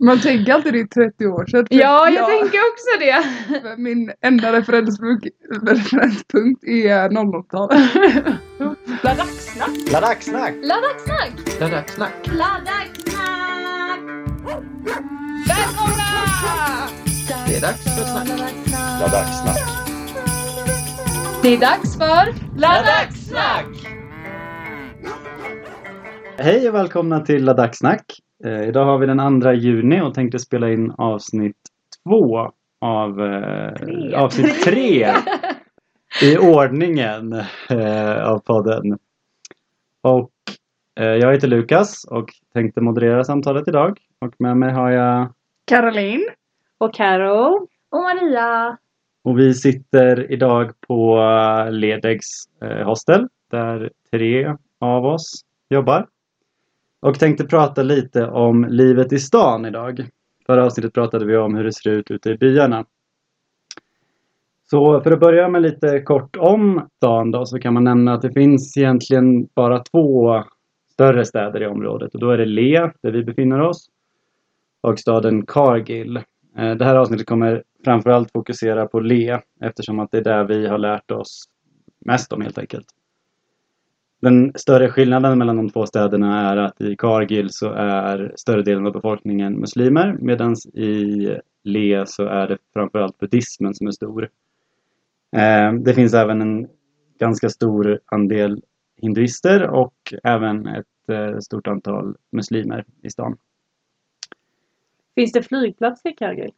Man tänker alltid det är 30 år sedan. Ja, jag tänker också det. Min enda referenspunkt, referenspunkt är 00-talet. Ladacksnack. Ladacksnack! Ladacksnack. Ladacksnack. Ladacksnack. Det är dags för snack. Ladacksnack! Det är dags för Ladacksnack. Hej och välkomna till Ladacksnack! Eh, idag har vi den 2 juni och tänkte spela in avsnitt två av eh, Tre. avsnitt tre i ordningen eh, av podden. Och eh, jag heter Lukas och tänkte moderera samtalet idag. Och med mig har jag Caroline. Och Karo. Och Maria. Och vi sitter idag på Ledegs eh, hostel där tre av oss jobbar. Och tänkte prata lite om livet i stan idag. Förra avsnittet pratade vi om hur det ser ut ute i byarna. Så för att börja med lite kort om stan då så kan man nämna att det finns egentligen bara två större städer i området och då är det Le där vi befinner oss och staden Cargill. Eh, det här avsnittet kommer framförallt fokusera på Le eftersom att det är där vi har lärt oss mest om helt enkelt. Den större skillnaden mellan de två städerna är att i Kargil så är större delen av befolkningen muslimer medan i Le så är det framförallt buddhismen som är stor. Eh, det finns även en ganska stor andel hinduister och även ett eh, stort antal muslimer i stan. Finns det flygplats i Kargil?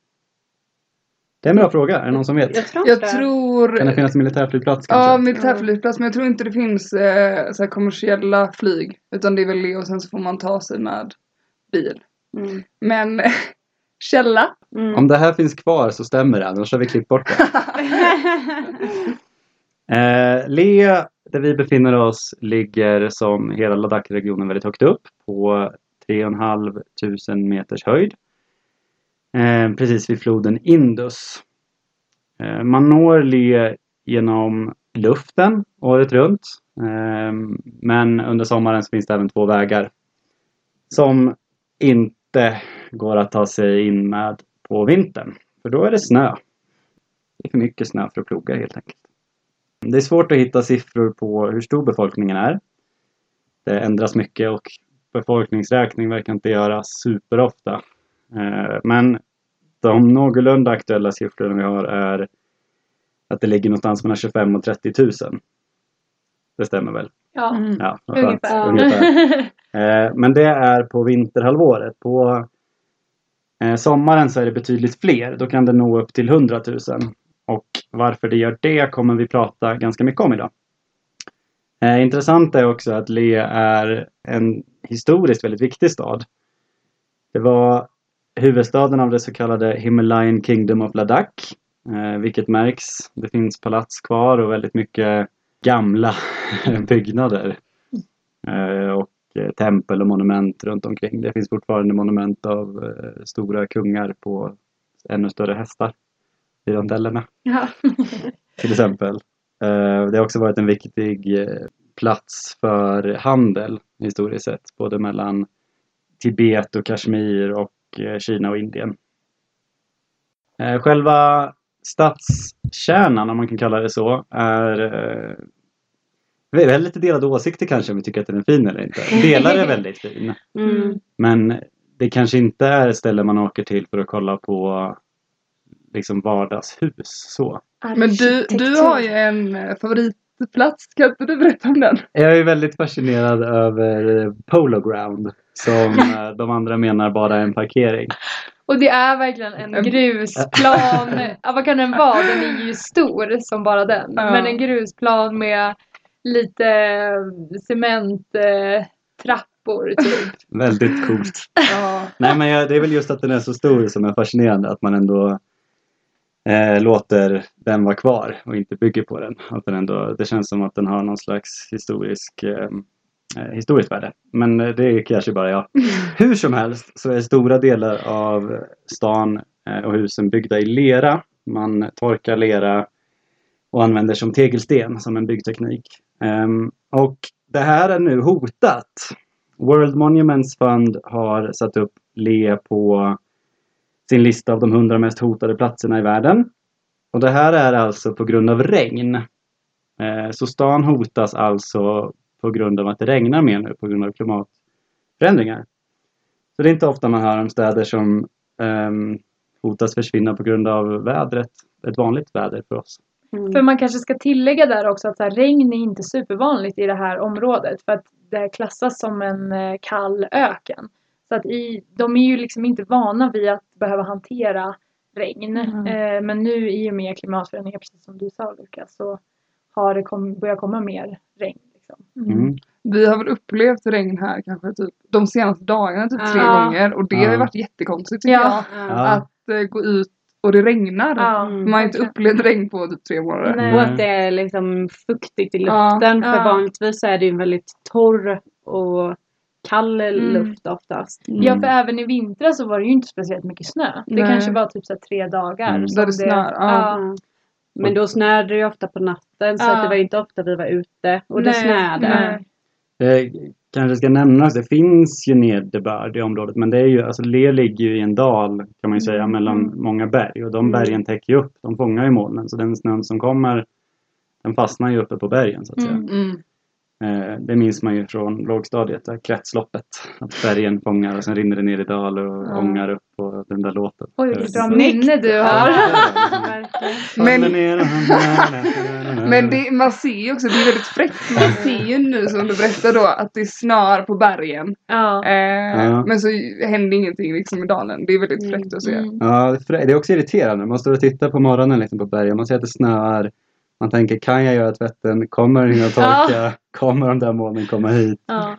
Det är en bra fråga, är det någon som vet? Jag tror Jag tror... Kan det finnas en militärflygplats kanske? Ja, militärflygplats. Men jag tror inte det finns eh, så här kommersiella flyg. Utan det är väl det och sen så får man ta sig med bil. Mm. Men källa. Mm. Om det här finns kvar så stämmer det, annars har vi klippt bort det. Eh, Le, där vi befinner oss, ligger som hela Ladakh-regionen väldigt högt upp på 3 500 meters höjd. Eh, precis vid floden Indus. Eh, man når Le genom luften året runt. Eh, men under sommaren så finns det även två vägar som inte går att ta sig in med på vintern. För då är det snö. Det är för mycket snö för att ploga helt enkelt. Det är svårt att hitta siffror på hur stor befolkningen är. Det ändras mycket och befolkningsräkning verkar inte göras superofta. Eh, Men de någorlunda aktuella siffrorna vi har är att det ligger någonstans mellan 25 och 30 000. Det stämmer väl? Ja. Mm. Ja. Ungefär. Ungefär. Eh, Men det är på vinterhalvåret. På eh, sommaren så är det betydligt fler. Då kan det nå upp till 100 000. Och varför det gör det kommer vi prata ganska mycket om idag. Intressant är också att Le är en historiskt väldigt viktig stad. Det var huvudstaden av det så kallade Himalayan Kingdom of Ladakh. Eh, vilket märks. Det finns palats kvar och väldigt mycket gamla byggnader. Eh, och eh, tempel och monument runt omkring. Det finns fortfarande monument av stora kungar på ännu större hästar i rondellerna Ja. till exempel. Det har också varit en viktig plats för handel historiskt sett, både mellan Tibet och Kashmir och Kina och Indien. Eh, Själva stadskärnan, om man kan kalla det så, är eh, vi har lite delade åsikter kanske om vi tycker att den är fin eller inte. Delar är väldigt fin. Mm. Men det kanske inte är ett ställe man åker till för att kolla på liksom vardagshus så. Men du, du har ju en eh, favoritplats. Kan inte du berätta om den? Jag är väldigt fascinerad över eh, Polo Ground som eh, de andra menar bara är en parkering. Och det är verkligen en grusplan. ja, vad kan den vara? Den är ju stor som bara den. Ja. Men en grusplan med lite eh, trappor typ. Väldigt coolt. Ja. Nej men jag, det är väl just att den är så stor som är fascinerande att man ändå eh, låter den vara kvar och inte bygger på den. Att den ändå, det känns som att den har någon slags historisk eh, eh, historiskt värde. Men eh, det är kanske bara jag. Hur som helst så är stora delar av stan eh, och husen byggda i lera. Man torkar lera och använder som tegelsten som en byggteknik. Ehm, och det här är nu hotat. World Monuments Fund har satt upp le på sin lista av de 100 mest hotade platserna i världen. Och det här är alltså på grund av regn. Eh, Så stan hotas alltså på grund av att det regnar mer nu på grund av klimatförändringar. Så det är inte ofta man hör om städer som ehm, hotas försvinna på grund av vädret. Ett vanligt väder för oss. Mm. För man kanske ska tillägga där också att så här, regn är inte supervanligt i det här området för att det klassas som en eh, kall öken. Så att i, de är ju liksom inte vana vid att behöva hantera regn. Mm. Eh, men nu i och med klimatförändringar, precis som du sa Lukas, så har det kom, börjat komma mer regn. Liksom. Mm. Vi har väl upplevt regn här kanske typ de senaste dagarna typ tre Ja. gånger och det har ju Ja. varit jättekonstigt tycker Ja. jag. Ja. Att eh, gå ut och det regnar. Ja, Mm. Man har inte upplevt regn på typ tre månader. Nej. Och att det är liksom fuktigt i Ja, luften. För ja. vanligtvis är det ju en väldigt torr och kall Mm. luft oftast. Ja, Mm. för även i vintras så var det ju inte speciellt mycket snö. Det Nej. kanske var typ så här tre dagar. Mm. Där det snör, ja. Ja. Men då snöade det ju ofta på natten så Ja. att det var inte ofta vi var ute och det Nej, snöade. nej. Det kanske ska nämnas, det finns ju nederbörd i området men det är ju, alltså Ler ligger ju i en dal kan man ju säga Mm. mellan många berg och de Mm. bergen täcker ju upp, de fångar ju molnen så den snön som kommer den fastnar ju uppe på bergen så att säga. Eh, det minns man ju från lågstadiet, kretsloppet. Att bergen fångar och sen rinner det ner i dal och Ja. ångar upp och den där låten. Oj, vilket bra Snyggt. minne du har. Men- Men det, man ser ju också, det är väldigt fräckt. Man ser ju nu som du berättar då att det snör på bergen. Ja. Eh, Ja. Men så händer ingenting liksom i dalen. Det är väldigt fräckt att se. Mm. Ja, det är- det är också irriterande. Man står och tittar på morgonen liksom på bergen. Man ser att det snöar. Man tänker, kan jag göra tvätten? Kommer den hinna torka? Kommer de där molnen komma hit? Ja.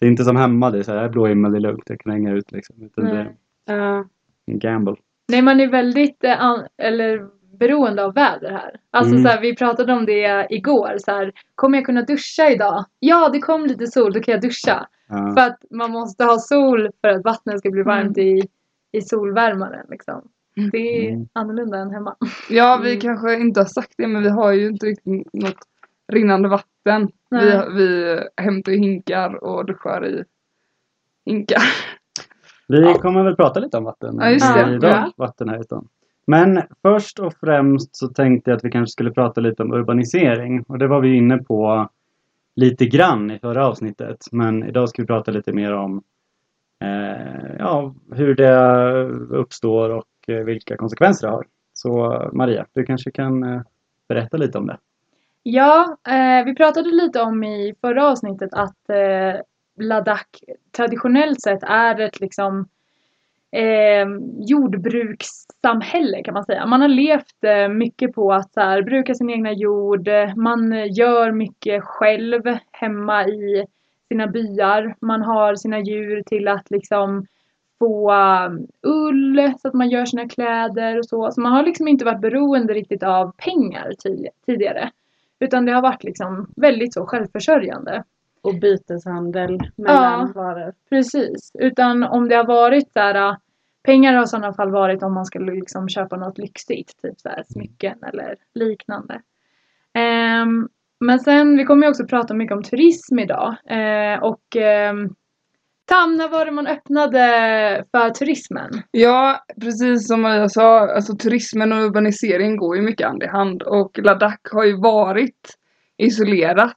Det är inte som hemma, det är så här, "Det är blå himmel, det är lugnt, jag kan hänga ut liksom. Utan det är Nej. Ja. en gamble. Nej, man är väldigt eh, eller beroende av väder här. Alltså Mm. så här, vi pratade om det igår. Så här, kommer jag kunna duscha idag? Ja, det kom lite sol, då kan jag duscha. Ja. För att man måste ha sol för att vattnet ska bli varmt Mm. i, i solvärmaren. Liksom. Det är Mm. annorlunda än hemma. Ja, vi Mm. kanske inte har sagt det men vi har ju inte riktigt något rinnande vatten. Vi, vi hämtar ju hinkar och duschar i hinkar. Vi Ja. kommer väl prata lite om vatten Ja, just det. idag. Ja. Vatten här utan. Men först och främst så tänkte jag att vi kanske skulle prata lite om urbanisering. Och det var vi inne på lite grann i förra avsnittet. Men idag ska vi prata lite mer om eh, ja, hur det uppstår och Eh, vilka konsekvenser det har. Så Maria, du kanske kan eh, berätta lite om det. Ja, eh, vi pratade lite om i förra avsnittet att eh, Ladakh traditionellt sett är ett liksom eh, jordbrukssamhälle kan man säga. Man har levt eh, mycket på att så här, bruka sin egna jord. Man gör mycket själv hemma i sina byar. Man har sina djur till att liksom få um, ull så att man gör sina kläder och så. Så man har liksom inte varit beroende riktigt av pengar tid- tidigare. Utan det har varit liksom väldigt så självförsörjande. Och byteshandel mellan varor. Precis. Utan om det har varit där äh, pengar har i sådana fall varit om man skulle liksom köpa något lyxigt. Typ så här smycken eller liknande. Ehm, men sen, vi kommer ju också prata mycket om turism idag. Eh, och ehm, Tamna när var det man öppnade för turismen? Ja, precis som jag sa, alltså turismen och urbanisering går ju mycket hand i hand och Ladakh har ju varit isolerat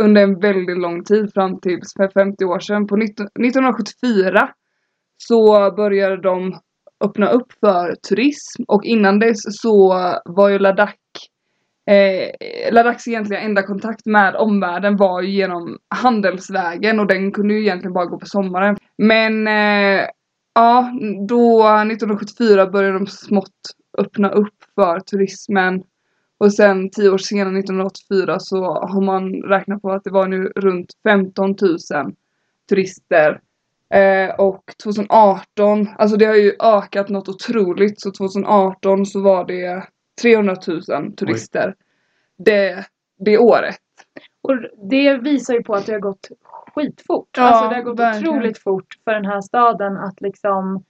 under en väldigt lång tid fram till för 50 år sedan. På 19, 1974 så började de öppna upp för turism och innan dess så var ju Ladakh Eh, Ladaks egentligen enda kontakt med omvärlden var ju genom handelsvägen och den kunde ju egentligen bara gå på sommaren. Men eh, ja, då 1974 började de smått öppna upp för turismen. Och sen tio år senare, 1984, så har man räknat på att det var nu runt 15 000 turister. Eh, och 2018, alltså det har ju ökat något otroligt. Så 2018 så var det 300 000 turister det, det året. Och det visar ju på att det har gått skitfort. Ja, alltså det har gått verkligen. otroligt fort för den här staden att liksom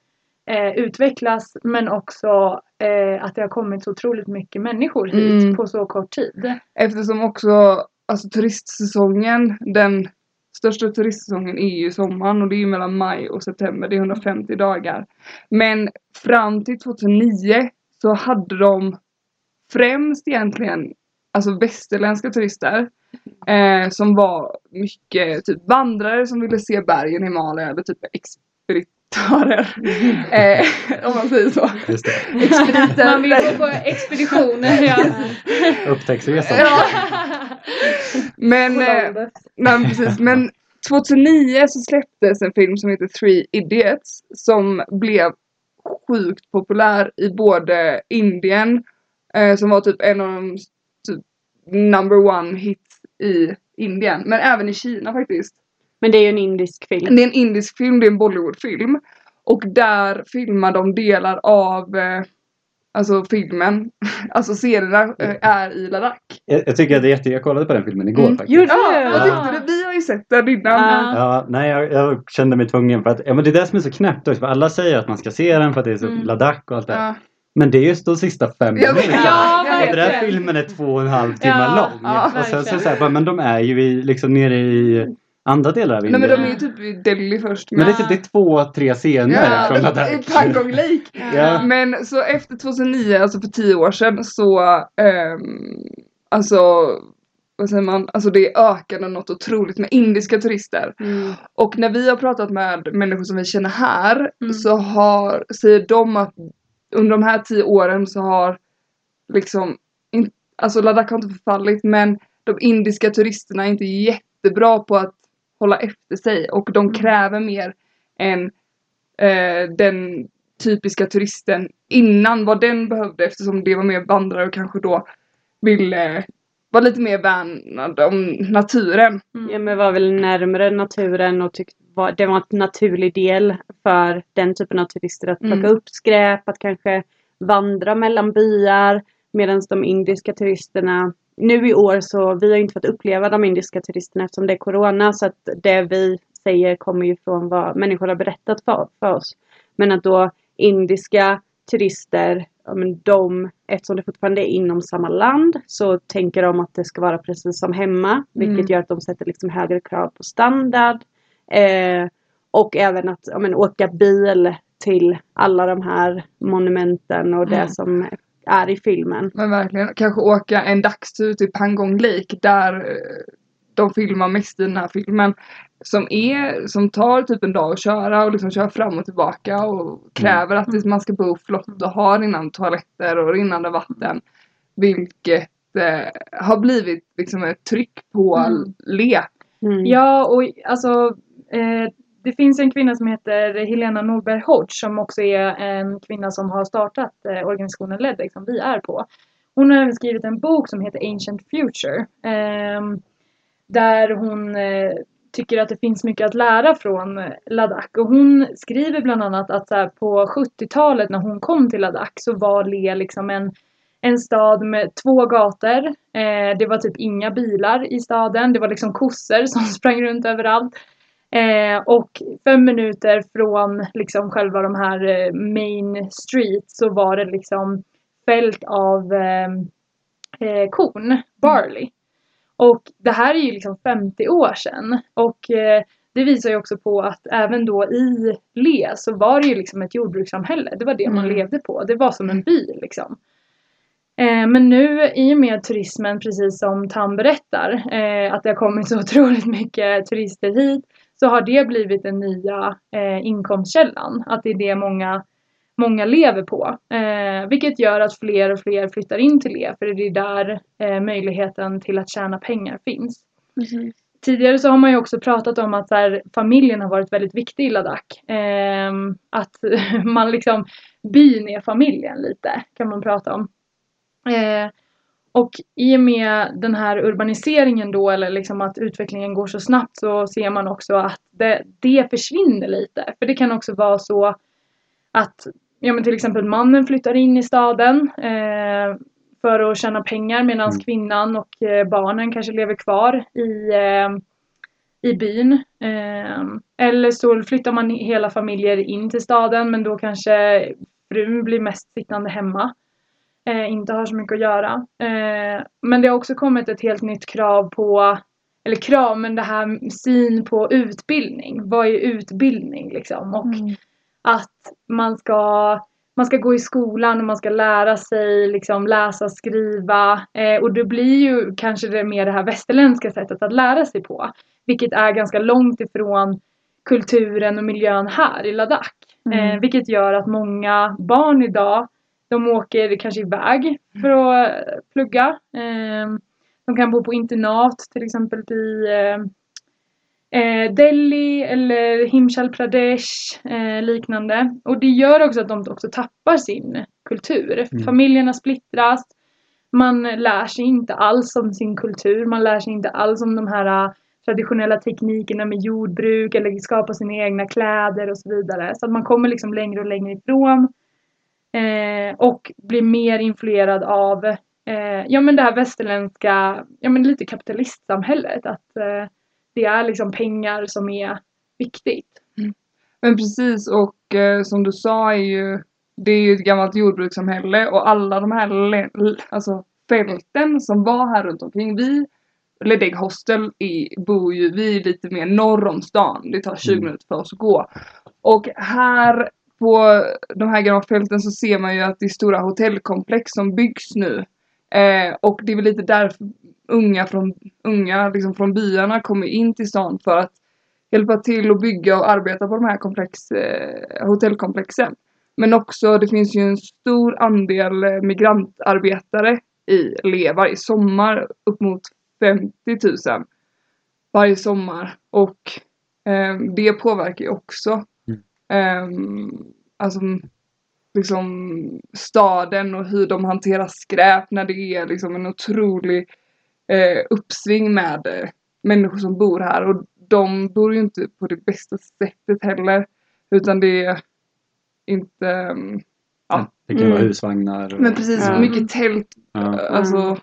eh, utvecklas men också eh, att det har kommit så otroligt mycket människor hit Mm. på så kort tid. Eftersom också alltså, turistsäsongen den största turistsäsongen är ju sommaren och det är ju mellan maj och september, det är 150 dagar. Men fram till 2009 så hade de främst egentligen alltså västerländska turister eh, som var mycket typ vandrare som ville se bergen i Himalaya eller typ expeditörer. eh, om man säger så. Just det. Expediter. Man vill gå på expeditioner. Ja. Upptäcktsresan. Ja. Men, eh, men precis, men 2009 så släpptes en film som heter Three Idiots som blev sjukt populär i både Indien eh, som var typ en av de typ, number one hits i Indien men även i Kina faktiskt. Men det är ju en indisk film. Det är en indisk film, det är en Bollywoodfilm. Och där filmar de delar av eh, Alltså filmen, alltså serierna eh, är i Ladakh. Jag, jag tycker att det är jätte... Jag kollade på den filmen igår Mm. faktiskt. Gjorde Ja, du? vad Ja. tyckte du? Vi har ju sett den innan. Ja. Ja, nej jag, jag kände mig tvungen för att, ja men det är det som är så knäppt också, för alla säger att man ska se den för att det är så Mm. Ladakh och allt det. Ja. Men det är just de sista fem minuterna. Ja, den här filmen är två och en halv timme Ja, lång. ja, och sen så, så här, men de är ju i, liksom nere i andra delar av Nej Indien. men de är ju typ i Delhi först. Men det är typ det är två, tre scener från ja, i Ladakh. Pangong Lake. Ja. Men så efter 2009, alltså för tio år sedan så ehm, Alltså vad säger man, alltså det ökade något otroligt med indiska turister. Mm. Och när vi har pratat med människor som vi känner här Mm. så har, säger de att under de här tio åren så har liksom, in, alltså Ladakh har inte förfallit men de indiska turisterna är inte jättebra på att hålla efter sig och de Mm. kräver mer än eh, den typiska turisten innan vad den behövde eftersom det var mer vandrare och kanske då ville vara lite mer värnad om naturen. Ja, men var väl närmare naturen och tyckte var, det var en naturlig del för den typen av turister att plocka Mm. upp skräp, att kanske vandra mellan byar. Medan de indiska turisterna, nu i år så, vi har inte fått uppleva de indiska turisterna eftersom det är Corona så att det vi säger kommer ju från vad människor har berättat för, för oss. Men att då indiska turister, ja, men de, eftersom det fortfarande är inom samma land så tänker de att det ska vara precis som hemma. Vilket Mm. gör att de sätter liksom högre krav på standard. Eh, och även att ja, men, åka bil till alla de här monumenten och det Mm. som är i filmen. Men verkligen, kanske åka en dagstur till Pangong Lake där eh, de filmar mest i den här filmen. Som är, som tar typ en dag att köra och liksom köra fram och tillbaka och kräver att det- man ska bo flott och ha rinnande toaletter och rinnande vatten. Vilket eh, har blivit liksom ett tryck på Mm. le. Mm. Ja, och alltså Eh, det finns en kvinna som heter Helena Norberg Hodge som också är en kvinna som har startat eh, organisationen Ledec som vi är på. Hon har även skrivit en bok som heter Ancient Future. Ehm, där hon eh, tycker att det finns mycket att lära från Ladakh. Och hon skriver bland annat att så här, på 70-talet när hon kom till Ladakh så var Le liksom en, en stad med två gator. Eh, det var typ inga bilar i staden. Det var liksom kossor som sprang runt överallt. Eh, och fem minuter från liksom själva de här eh, main street så var det liksom fält av eh, eh, korn, barley. Och det här är ju liksom 50 år sedan. Och eh, det visar ju också på att även då i Le så var det ju liksom ett jordbrukssamhälle. Det var det man Mm. levde på. Det var som en by liksom. Eh, men nu i och med turismen, precis som Tam berättar, eh, att det har kommit så otroligt mycket turister hit, så har det blivit den nya eh, inkomstkällan. Att det är det många, många lever på. Eh, vilket gör att fler och fler flyttar in till det, för det är där eh, möjligheten till att tjäna pengar finns. Tidigare så har man ju också pratat om att här, familjen har varit väldigt viktig i Ladakh. Ehm, att man liksom, byn är familjen lite, kan man prata om. Och i och med den här urbaniseringen då, eller liksom att utvecklingen går så snabbt, så ser man också att det, det försvinner lite. För det kan också vara så att, ja men till exempel mannen flyttar in i staden eh, för att tjäna pengar medan Mm. kvinnan och eh, barnen kanske lever kvar i, eh, i byn. Eh, eller så flyttar man hela familjer in till staden men då kanske frun blir mest sittande hemma. Eh, inte har så mycket att göra. Eh, men det har också kommit ett helt nytt krav på eller krav, men det här syn på utbildning. Vad är utbildning liksom? Och Mm. att man ska, man ska gå i skolan och man ska lära sig liksom läsa, skriva. Eh, och det blir ju kanske det mer det här västerländska sättet att lära sig på. Vilket är ganska långt ifrån kulturen och miljön här i Ladakh. Eh, vilket gör att många barn idag, de åker kanske iväg för att eh, plugga. Eh, de kan bo på internat till exempel i eh, eh, Delhi eller Himachal Pradesh liknande. Och det gör också att de också tappar sin kultur. Mm. Familjerna splittras. Man lär sig inte alls om sin kultur. Man lär sig inte alls om de här traditionella teknikerna med jordbruk eller skapa sina egna kläder och så vidare. Så att man kommer liksom längre och längre ifrån. Eh, och blir mer influerad av eh, ja, men det här västerländska, ja, men lite kapitalistsamhället. Att eh, det är liksom pengar som är viktigt. Men precis och eh, som du sa är ju det är ju ett gammalt jordbrukssamhälle och alla de här alltså, fälten som var här runt omkring. Vi, Ledeg Hostel, i, bor ju vi är lite mer norr om stan. Det tar 20 Mm. minuter för oss att gå. Och här på de här gravfälten så ser man ju att det är stora hotellkomplex som byggs nu. Eh, och det är väl lite därför unga från, unga liksom från byarna kommer in till stan för att hjälpa till att bygga och arbeta på de här komplex, eh, hotellkomplexen. Men också det finns ju en stor andel eh, migrantarbetare i Levar i sommar upp mot 50 000 varje sommar och eh, det påverkar ju också alltså liksom staden och hur de hanterar skräp när det är liksom en otrolig eh, uppsving med eh, människor som bor här och de bor ju inte på det bästa sättet heller utan det är inte mm, Ja. Det kan vara Mm. husvagnar. Och, men precis Ja. mycket tält Ja. alltså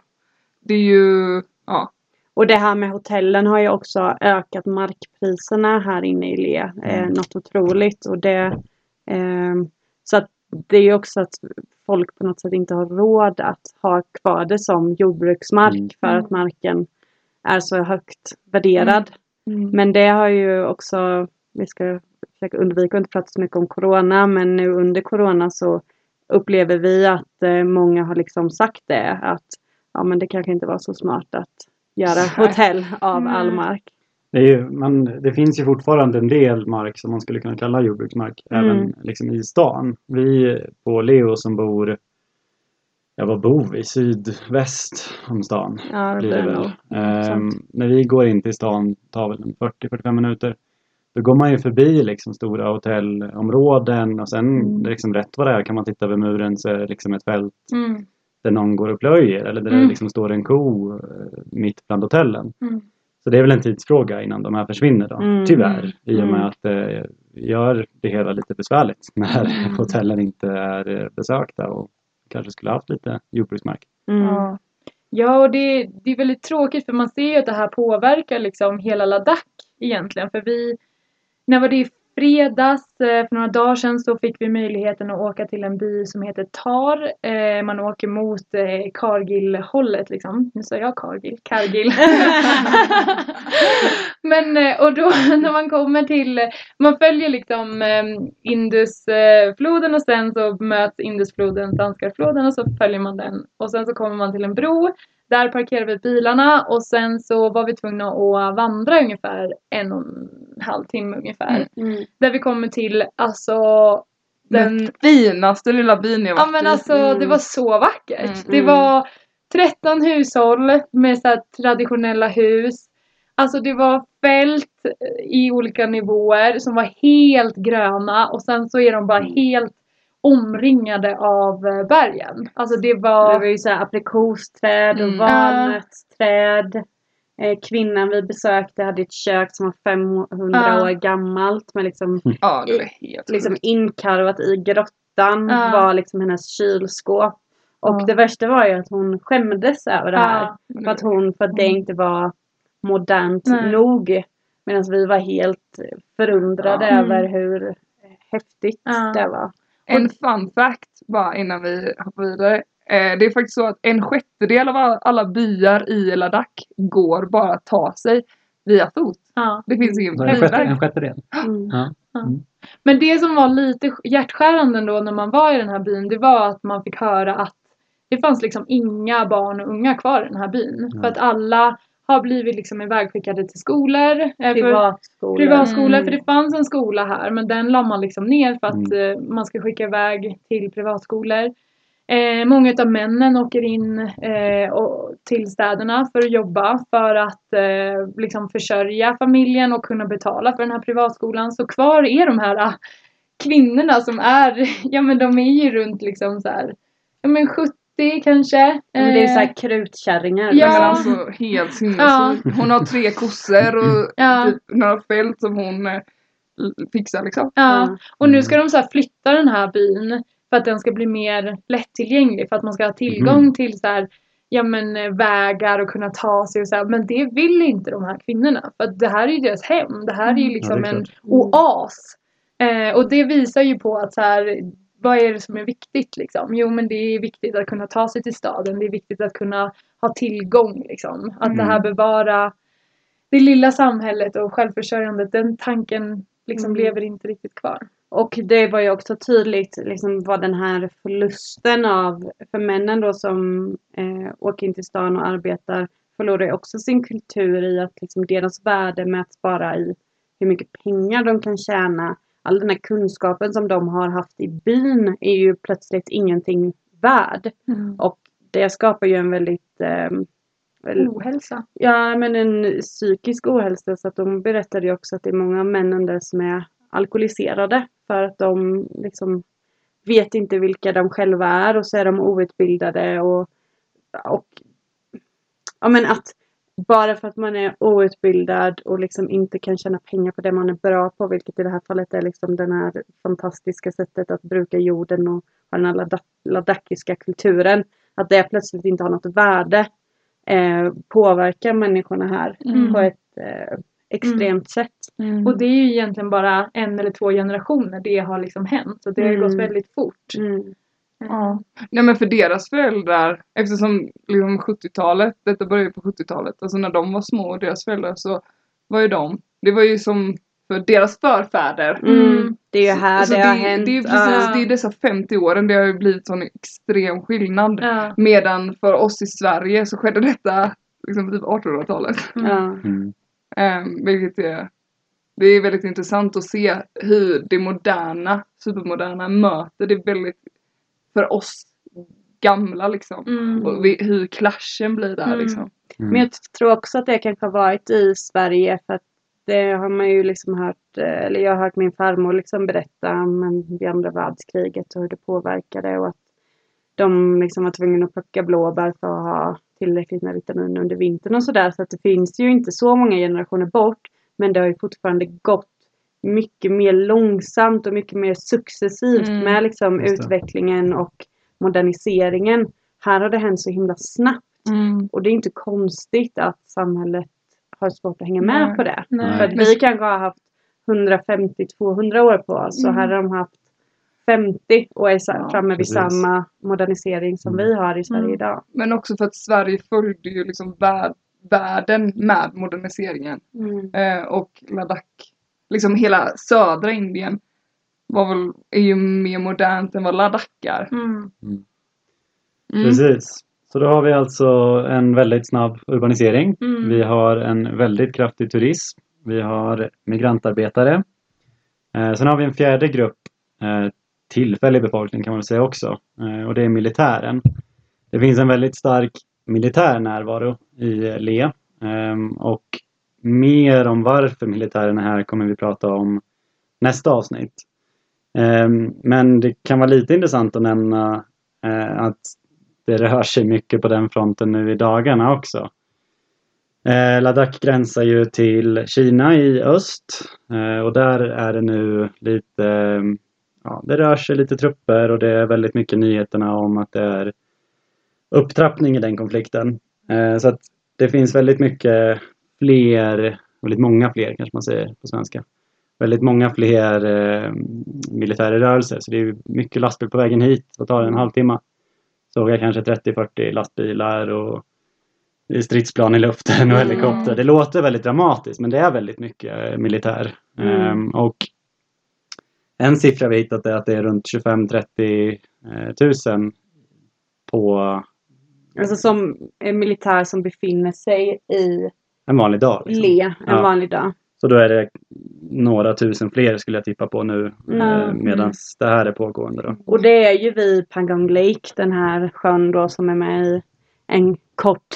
det är ju ja Och det här med hotellen har ju också ökat markpriserna här inne i Le. Eh, Mm. något otroligt. Och det, ehm, så att det är ju också att folk på något sätt inte har råd att ha kvar det som jordbruksmark Mm. för att marken är så högt värderad. mm. Men det har ju också, vi ska försöka undvika att inte prata så mycket om Corona, men nu under Corona så upplever vi att eh, många har liksom sagt det att ja men det kanske inte var så smart att göra hotell av all Nej. mark. Det, är ju, man, det finns ju fortfarande en del mark som man skulle kunna kalla jordbruksmark. Mm. Även liksom i stan. Vi på Leo som bor Ja, var bor vi? Sydväst om stan. Ja, det blir det väl. Ehm, när vi går in till stan tar väl en 40-45 minuter. Då går man ju förbi liksom stora hotellområden och sen Mm. liksom rätt vad det är kan man titta över muren så är det liksom ett fält Mm. Där någon går och plöjer eller där det Mm. liksom står en ko eh, mitt bland hotellen. Mm. Så det är väl en tidsfråga innan de här försvinner då, Mm. tyvärr. I och med Mm. att det gör det hela lite besvärligt när Mm. hotellen inte är eh, besökta och kanske skulle haft lite jordbruksmark. Mm. ja. Ja, och det, det är väldigt tråkigt för man ser ju att det här påverkar liksom hela Ladakh egentligen. För vi, när var det fredags, eh, för några dagar sedan, så fick vi möjligheten att åka till en by som heter Tar. Eh, man åker mot eh, Kargil-hållet liksom. Nu sa jag Kargil, Kargil. Men och då när man kommer till, man följer liksom Indusfloden och sen så möts Indusfloden, Danskarfloden och så följer man den. Och sen så kommer man till en bro. Där parkerar vi bilarna och sen så var vi tvungna att vandra ungefär en och en halv timme ungefär. Mm. Mm. Där vi kommer till alltså den Den finaste lilla byn jag Ja varit men i. alltså Mm. det var så vackert. Mm. Det Mm. var 13 hushåll med så traditionella hus. Alltså det var fält i olika nivåer som var helt gröna och sen så är de bara helt omringade av eh, bergen. Alltså det Det var... var ju så här aprikosträd och Mm. valnötsträd. Eh, kvinnan vi besökte hade ett kök som var 500 Ja. år gammalt med liksom, Ja, var liksom inkarvat i grottan Ja. var liksom hennes kylskåp. Och det värsta var ju att hon skämdes över det här. För att, hon, för att det Mm. inte var modernt Nej. nog. Medan vi var helt förundrade Ja. över Mm. hur häftigt det var. En fun fact bara innan vi hoppar vidare. Eh, det är faktiskt så att en sjättedel av all- alla byar i Ladakh går bara att ta sig via fot. Ja. Det finns ingen bilväg. en sjättedel. Mm. Ja. Men det som var lite hjärtskärande ändå när man var i den här byn, det var att man fick höra att det fanns liksom inga barn och unga kvar i den här byn. Ja. För att alla har blivit liksom ivägskickade till skolor. eh, Privatskolor. privatskolor. Mm. För det fanns en skola här men den la man liksom ner för att Mm. eh, man ska skicka iväg till privatskolor. Eh, många av männen åker in eh, och, till städerna för att jobba för att eh, liksom försörja familjen och kunna betala för den här privatskolan. Så kvar är de här ah, kvinnorna som är, ja men de är ju runt liksom så här, ja men 70 kanske. Men det är Eh, såhär krutkärringar. Ja. Men alltså helt sinnessjukt. Hon har tre kossor och Ja. typ några fält som hon eh, fixar liksom. Ja, och Mm. nu ska de så här flytta den här byn för att den ska bli mer lättillgänglig för att man ska ha tillgång Mhm. till så här, ja men eh, vägar och kunna ta sig och så här. Men det vill inte de här kvinnorna för att det här är ju deras hem. Det här är ju Mm. liksom Ja, är en klart. oas. Eh, och det visar ju på att så här, vad är det som är viktigt liksom? Jo men det är viktigt att kunna ta sig till staden. Det är viktigt att kunna ha tillgång liksom. Att det här Mm. bevara det lilla samhället och självförsörjandet. Den tanken liksom Mm. lever inte riktigt kvar. Och det var ju också tydligt liksom vad den här förlusten av, för männen då som eh, åker in till stan och arbetar förlorar ju också sin kultur i att liksom deras värde mäts bara i hur mycket pengar de kan tjäna. All den här kunskapen som de har haft i byn är ju plötsligt ingenting värd. Och det skapar ju en väldigt eh, väl- Ohälsa. Ja, men en psykisk ohälsa. Så att de berättade ju också att det är många männen där som är alkoholiserade. För att de liksom vet inte vilka de själva är och så är de outbildade och, och ja men att bara för att man är outbildad och liksom inte kan tjäna pengar på det man är bra på, vilket i det här fallet är liksom den här fantastiska sättet att bruka jorden och ha den här lada- ladakhiska kulturen, att det plötsligt inte har något värde eh, påverkar människorna här Mm. på ett eh, extremt sätt. Och det är ju egentligen bara en eller två generationer det har liksom hänt. Så det har ju Mm. gått väldigt fort. Mm. Ja. Nej men för deras föräldrar, eftersom liksom 70-talet, detta började ju på 70-talet, alltså när de var små och deras föräldrar så var ju de, det var ju som för deras förfäder. Mm. Det är ju här Så det har det, hänt. det är precis, Ja. det är dessa 50 åren det har ju blivit sån extrem skillnad. Ja. Medan för oss i Sverige så skedde detta liksom på typ 1800-talet. Ja. Mm. Um, vilket är, det är väldigt intressant att se hur det moderna, supermoderna möter det väldigt, för oss gamla liksom. Mm. Och vi, hur klaschen blir där Mm. liksom. Mm. Men jag tror också att det kanske har varit i Sverige för att det har man ju liksom hört, eh, eller jag har hört min farmor liksom berätta om vid andra världskriget och hur det påverkade och att de liksom var tvungna att plocka blåbär för att ha tillräckligt med vitamin under vintern och sådär. Så att det finns ju inte så många generationer bort. Men det har ju fortfarande gått mycket mer långsamt och mycket mer successivt Mm. med liksom utvecklingen och moderniseringen. Här har det hänt så himla snabbt. Och det är inte konstigt att samhället har svårt att hänga med Nej. på det. Nej. För att vi kanske har haft 150-200 år på oss och här har de haft 50 och är Ja, framme vid precis. samma modernisering som Mm. vi har i Sverige Mm. idag. Men också för att Sverige följde ju liksom värld, världen med moderniseringen. Eh, och Ladakh, liksom hela södra Indien var väl, är ju mer modernt än vad Ladakh är. Mm. Mm. Precis. Så då har vi alltså en väldigt snabb urbanisering. Mm. Vi har en väldigt kraftig turism. Vi har migrantarbetare. Eh, sen har vi en fjärde grupp eh, tillfällig befolkning kan man väl säga också. Eh, och det är militären. Det finns en väldigt stark militär närvaro i Le. Ehm, och mer om varför militären är här kommer vi prata om nästa avsnitt. Ehm, men det kan vara lite intressant att nämna eh, att det rör sig mycket på den fronten nu i dagarna också. Eh, Ladakh gränsar ju till Kina i öst eh, och där är det nu lite, ja, det rör sig lite trupper och det är väldigt mycket nyheterna om att det är upptrappning i den konflikten. Så att det finns väldigt mycket fler, väldigt många fler kanske man säger på svenska. Väldigt många fler eh, militära rörelser så det är mycket lastbil på vägen hit och tar en halvtimme. såg jag kanske 30-40 lastbilar och stridsplan i luften och Mm. helikopter. Det låter väldigt dramatiskt men det är väldigt mycket eh, militär. Mm. Ehm, och en siffra vi hittat är att det är runt 25-30 eh, tusen på Alltså som en militär som befinner sig i en vanlig dag. liksom. Le en Ja. vanlig dag. Så då är det några tusen fler skulle jag tippa på nu Mm. medan det här är pågående. Då. Och det är ju vid Pangong Lake, den här sjön då som är med i en kort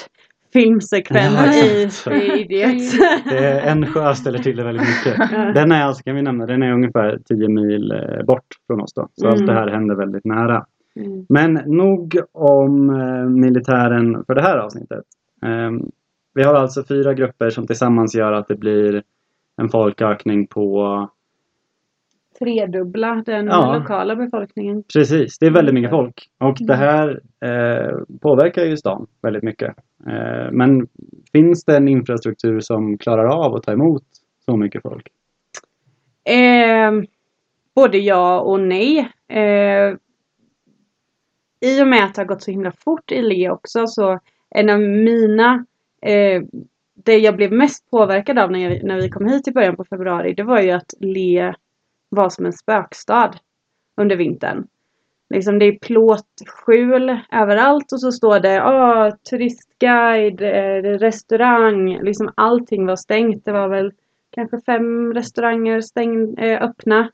filmsekvens i. Three Idiots. Det är en sjö ställer till det väldigt mycket. Den är alltså, kan vi nämna, den är ungefär 10 mil eh, bort från oss då. Så Mm. allt det här händer väldigt nära. Mm. Men nog om eh, militären för det här avsnittet. Ehm, vi har alltså fyra grupper som tillsammans gör att det blir en folkökning på Tredubbla den Ja. lokala befolkningen. Precis, det är väldigt mycket Mm. folk. Och det här eh, påverkar ju stan väldigt mycket. Eh, men finns det en infrastruktur som klarar av att ta emot så mycket folk? Eh, både ja och nej. Eh, I och med att det har gått så himla fort i Le också så en av mina eh, det jag blev mest påverkad av när, jag, när vi kom hit i början på februari det var ju att Le var som en spökstad under vintern. Liksom det är plåtskjul överallt och så står det oh, turistguide, eh, restaurang, liksom allting var stängt. Det var väl kanske fem restauranger stäng, eh, öppna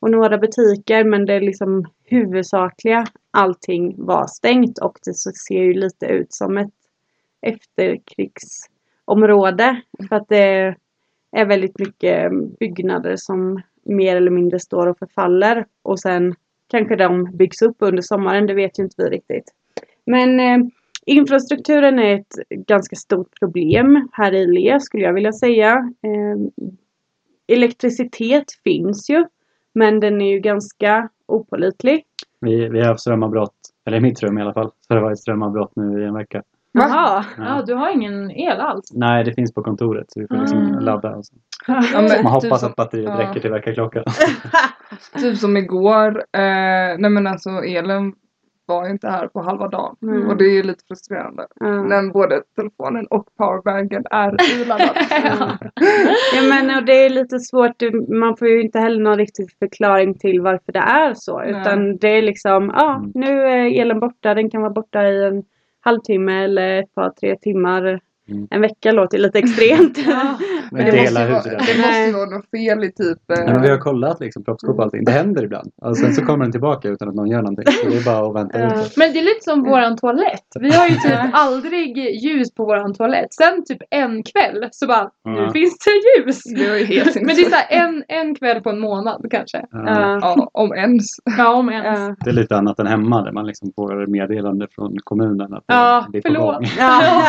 och några butiker men det liksom huvudsakliga allting var stängt och det ser ju lite ut som ett efterkrigsområde för att det är väldigt mycket byggnader som mer eller mindre står och förfaller och sen kanske de byggs upp under sommaren, det vet ju inte vi riktigt. Men eh, infrastrukturen är ett ganska stort problem här i Le skulle jag vilja säga. Eh, elektricitet finns ju men den är ju ganska opålitlig. Vi, vi har haft strömavbrott, eller i mitt rum i alla fall, så det var ett strömavbrott nu i en vecka. Jaha. Ja, du har ingen el alls? Nej, det finns på kontoret så vi får liksom Mm. ladda. Och så. Ja, men Man typ hoppas som- att batteriet ja. räcker till väckarklockan. Typ som igår. Eh, nej men alltså elen var inte här på halva dagen. Mm. Och det är lite frustrerande. Ja. När både telefonen och powerbanken är iladdad. Ja men och det är lite svårt, man får ju inte heller någon riktig förklaring till varför det är så. Nej. Utan det är liksom, ja Mm. nu är elen borta, den kan vara borta i en halvtimme eller ett par tre timmar. Mm. En vecka låter lite extremt. Men det, måste vara, det måste ju vara något fel i typ... Ja, Eh, men vi har kollat liksom proppskåp och allting. Det händer ibland. Och sen så kommer den tillbaka utan att någon gör någonting. Så det är bara att vänta Ja. ut. Men det är lite som våran toalett. Vi har ju typ aldrig ljus på våran toalett. Sen typ en kväll så bara, nu Ja. finns det ljus. det var ju helt Men det är såhär en, en kväll på en månad kanske. Ja. Ja. Ja, om ens. Ja, om ens. Ja. Det är lite annat än hemma där man liksom får meddelande från kommunen att Ja, det är på förlåt. gång. Ja.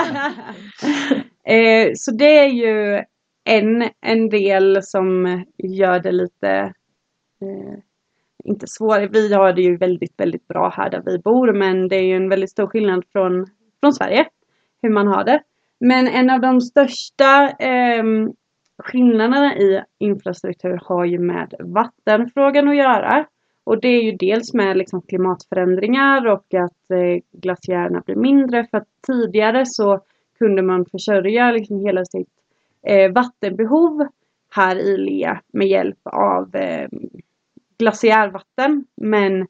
eh, så det är ju en, en del som gör det lite eh, inte svårare. Vi har det ju väldigt, väldigt bra här där vi bor men det är ju en väldigt stor skillnad från, från Sverige hur man har det. Men en av de största eh, skillnaderna i infrastruktur har ju med vattenfrågan att göra. Och det är ju dels med liksom klimatförändringar och att eh, glaciärerna blir mindre. För att tidigare så kunde man försörja liksom hela sitt eh, vattenbehov här i Lea med hjälp av eh, glaciärvatten. Men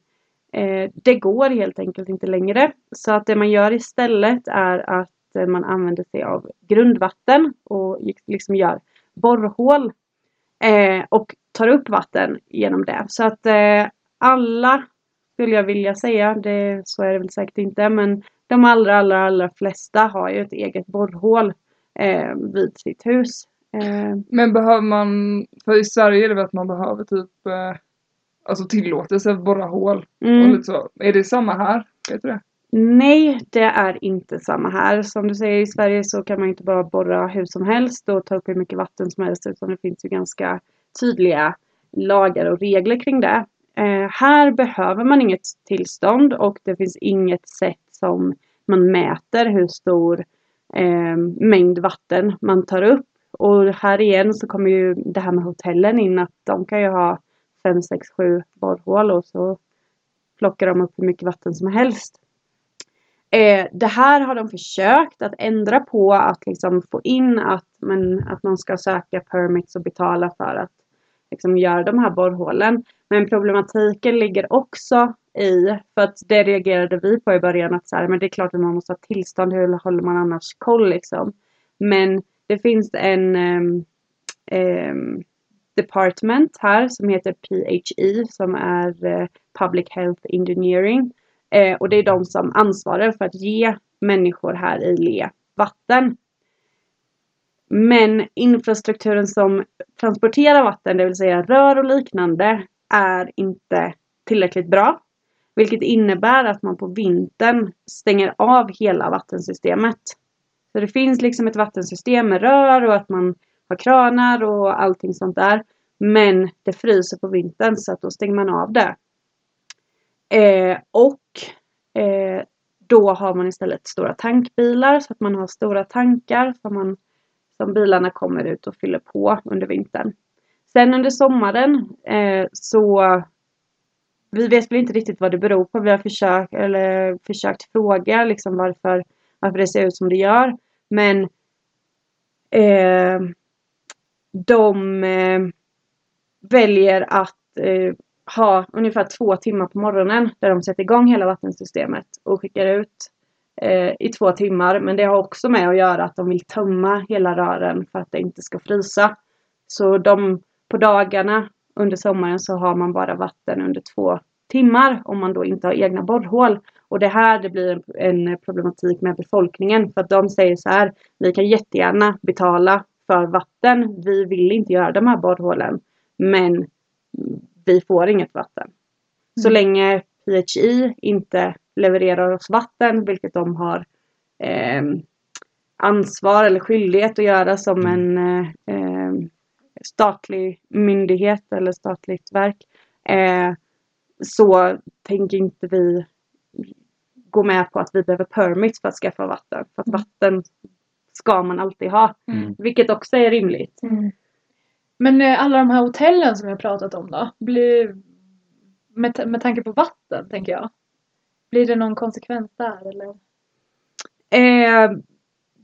eh, det går helt enkelt inte längre. Så att det man gör istället är att eh, man använder sig av grundvatten och liksom gör borrhål eh, och tar upp vatten genom det. Så att eh, alla skulle jag vilja säga, det, så är det väl säkert inte, men de allra, allra, allra flesta har ju ett eget borrhål eh, vid sitt hus. Eh, Men behöver man, för i Sverige är det väl att man behöver typ eh, alltså tillåtelse att borra hål och mm. lite så. Är det samma här? Vet du det? Nej, det är inte samma här. Som du säger i Sverige så kan man inte bara borra hur som helst och ta upp hur mycket vatten som helst utan det finns ju ganska tydliga lagar och regler kring det. Eh, här behöver man inget tillstånd och det finns inget sätt som man mäter hur stor eh, mängd vatten man tar upp. Och här igen så kommer ju det här med hotellen in att de kan ju ha 5, 6, 7 borrhål och så plockar de upp hur mycket vatten som helst. Eh, det här har de försökt att ändra på, att liksom få in att, men, att man ska söka permits och betala för att liksom göra de här borrhålen. Men problematiken ligger också i, för att det reagerade vi på i början, att så här, men det är klart att man måste ha tillstånd, hur håller man annars koll liksom? Men det finns en um, um, department här som heter PHE som är uh, Public Health Engineering. Uh, och det är de som ansvarar för att ge människor här i Le vatten. Men infrastrukturen som transporterar vatten, det vill säga rör och liknande, är inte tillräckligt bra. Vilket innebär att man på vintern stänger av hela vattensystemet. Så det finns liksom ett vattensystem med rör och att man har kranar och allting sånt där. Men det fryser på vintern så att då stänger man av det. Eh, och eh, då har man istället stora tankbilar så att man har stora tankar som, man, som bilarna kommer ut och fyller på under vintern. Sen under sommaren eh, så vi vet väl inte riktigt vad det beror på. Vi har försökt, eller försökt fråga liksom varför, varför det ser ut som det gör. Men eh, de eh, väljer att eh, ha ungefär två timmar på morgonen där de sätter igång hela vattensystemet och skickar ut eh, i två timmar. Men det har också med att göra att de vill tömma hela rören för att det inte ska frysa. Så de på dagarna under sommaren så har man bara vatten under två timmar om man då inte har egna borrhål. Och det här det blir en problematik med befolkningen för att de säger så här. Vi kan jättegärna betala för vatten. Vi vill inte göra de här borrhålen. Men vi får inget vatten. Mm. Så länge PHI inte levererar oss vatten, vilket de har eh, ansvar eller skyldighet att göra som en eh, statlig myndighet eller statligt verk. Eh, så tänker inte vi gå med på att vi behöver permit för att skaffa vatten. För att vatten ska man alltid ha. Mm. Vilket också är rimligt. Mm. Men eh, alla de här hotellen som jag pratat om då? Blir, med, med tanke på vatten tänker jag. Blir det någon konsekvens där eller? Eh,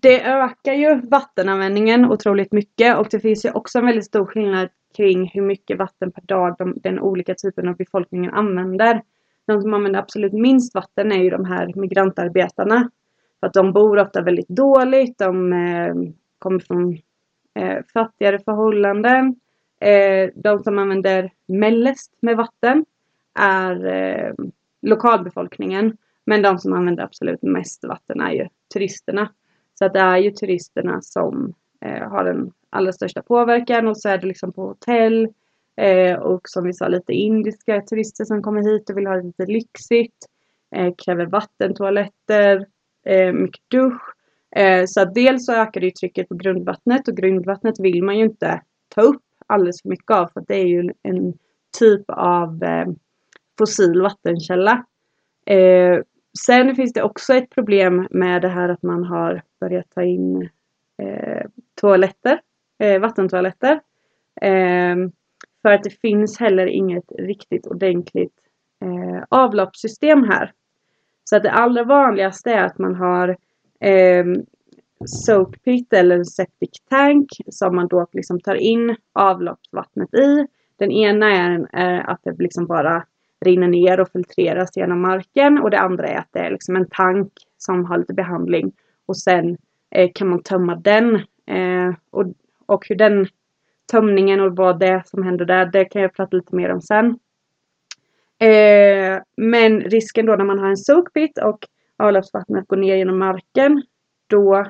det ökar ju vattenanvändningen otroligt mycket och det finns ju också en väldigt stor skillnad kring hur mycket vatten per dag de, den olika typen av befolkningen använder. De som använder absolut minst vatten är ju de här migrantarbetarna. För att de bor ofta väldigt dåligt, de eh, kommer från eh, fattigare förhållanden. Eh, de som använder mest med vatten är eh, lokalbefolkningen. Men de som använder absolut mest vatten är ju turisterna. Så att det är ju turisterna som eh, har den allra största påverkan och så är det liksom på hotell eh, och som vi sa lite indiska turister som kommer hit och vill ha det lite lyxigt. Eh, kräver vattentoaletter, eh, mycket dusch. Eh, så att dels så ökar det trycket på grundvattnet och grundvattnet vill man ju inte ta upp alldeles för mycket av för att det är ju en typ av eh, fossil vattenkälla. Eh, Sen finns det också ett problem med det här att man har börjat ta in eh, toaletter, eh, vattentoaletter. Eh, för att det finns heller inget riktigt ordentligt eh, avloppssystem här. Så att det allra vanligaste är att man har eh, soak pit eller septic tank som man då liksom tar in avloppsvattnet i. Den ena är, är att det liksom bara rinner ner och filtreras genom marken och det andra är att det är liksom en tank som har lite behandling och sen eh, kan man tömma den eh, och, och hur den tömningen och vad det är som händer där, det kan jag prata lite mer om sen. Eh, men risken då när man har en soakpit och avloppsvattnet går ner genom marken, då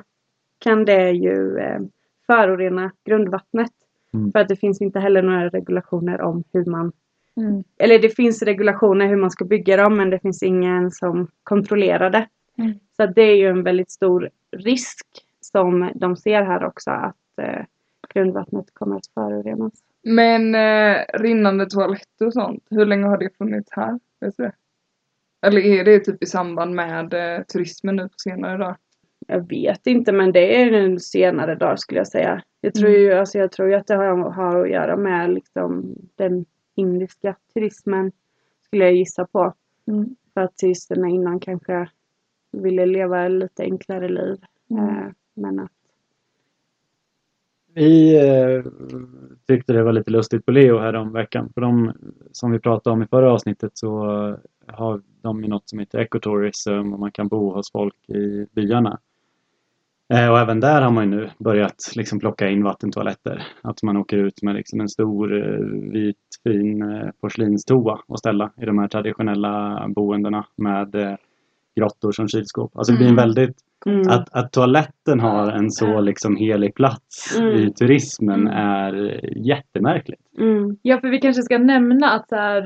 kan det ju eh, förorena grundvattnet. Mm. För att det finns inte heller några regulationer om hur man mm. Eller det finns regulationer hur man ska bygga dem men det finns ingen som kontrollerar det. Mm. Så det är ju en väldigt stor risk som de ser här också att eh, grundvattnet kommer att förorenas. Men eh, rinnande toaletter och sånt, hur länge har det funnits här? Vet du det? Eller är det typ i samband med eh, turismen nu på senare dagar? Jag vet inte men det är en senare dag skulle jag säga. Jag tror ju, mm. alltså, jag tror ju att det har, har att göra med liksom, den indiska turismen. Skulle jag gissa på. Mm. För att turisterna innan kanske ville leva lite enklare liv. Eh, men att, Vi eh, tyckte det var lite lustigt på Leo här om veckan. För de, som vi pratade om i förra avsnittet så har de ju något som heter ecotourism och man kan bo hos folk i byarna. Eh, och även där har man ju nu börjat liksom plocka in vattentoaletter. Att man åker ut med liksom en stor eh, vit fin eh, porslinstoa och ställa i de här traditionella boendena med grottor som kylskåp. Alltså det blir en Mm. väldigt mm, att, att toaletten har en så liksom helig plats Mm. i turismen Mm. är jättemärkligt. mm, Ja, för vi kanske ska nämna att så här,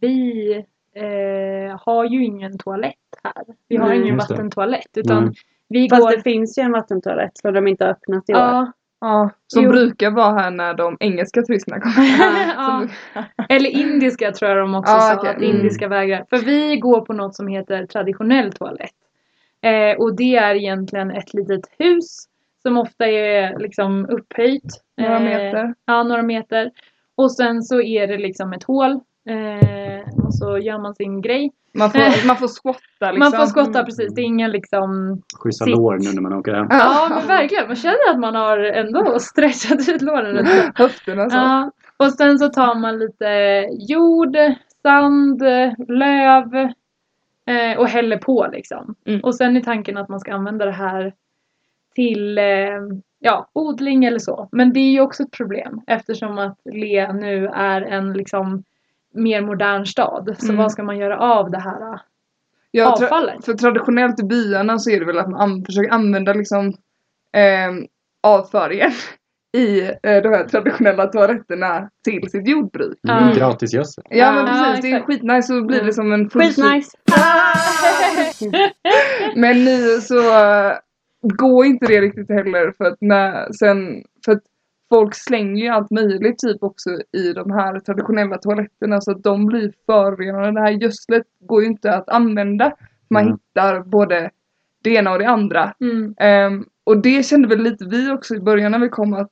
vi eh, har ju ingen toalett här. Vi har ingen vattentoalett utan. Vi Fast går... det finns ju en vattentoalett som de inte har öppnat i år. ja, Ja, som Jo. brukar vara här när de engelska turisterna kommer. ja. Som- Eller indiska tror jag de också Ja, sa, okej. att Mm. indiska vägar. För vi går på något som heter traditionell toalett. Eh, och det är egentligen ett litet hus som ofta är liksom upphöjt. Några Eh, meter. Ja, några meter. Och sen så är det liksom ett hål. Eh, och så gör man sin grej. Man får, man får skotta liksom. Man får skotta precis, det är ingen liksom Schyssta lår nu när man åker hem. Ja men verkligen, man känner att man har ändå stretchat ut låren. Höfterna så. Ja, och sen så tar man lite jord, sand, löv eh, och häller på liksom. Mm. Och sen är tanken att man ska använda det här till eh, ja, odling eller så. Men det är ju också ett problem eftersom att Le nu är en liksom mer modern stad. Så Mm. vad ska man göra av det här? Ja, tra- avfallet. för traditionellt i byarna så är det väl att man an- försöker använda liksom ehm, avföringen i eh, de här traditionella toaletterna till sitt jordbruk. Ja. Mm. Gratis gödsel. Ja men Ja, precis, det är skitnice så blir det som en full Skitnice! Men nu så uh, går inte det riktigt heller för att när, sen, för att folk slänger ju allt möjligt typ också i de här traditionella toaletterna så att de blir förorenade. Det här gödslet går ju inte att använda. Man Mm. hittar både det ena och det andra. Mm. Ehm, och det kände väl lite vi också i början när vi kom att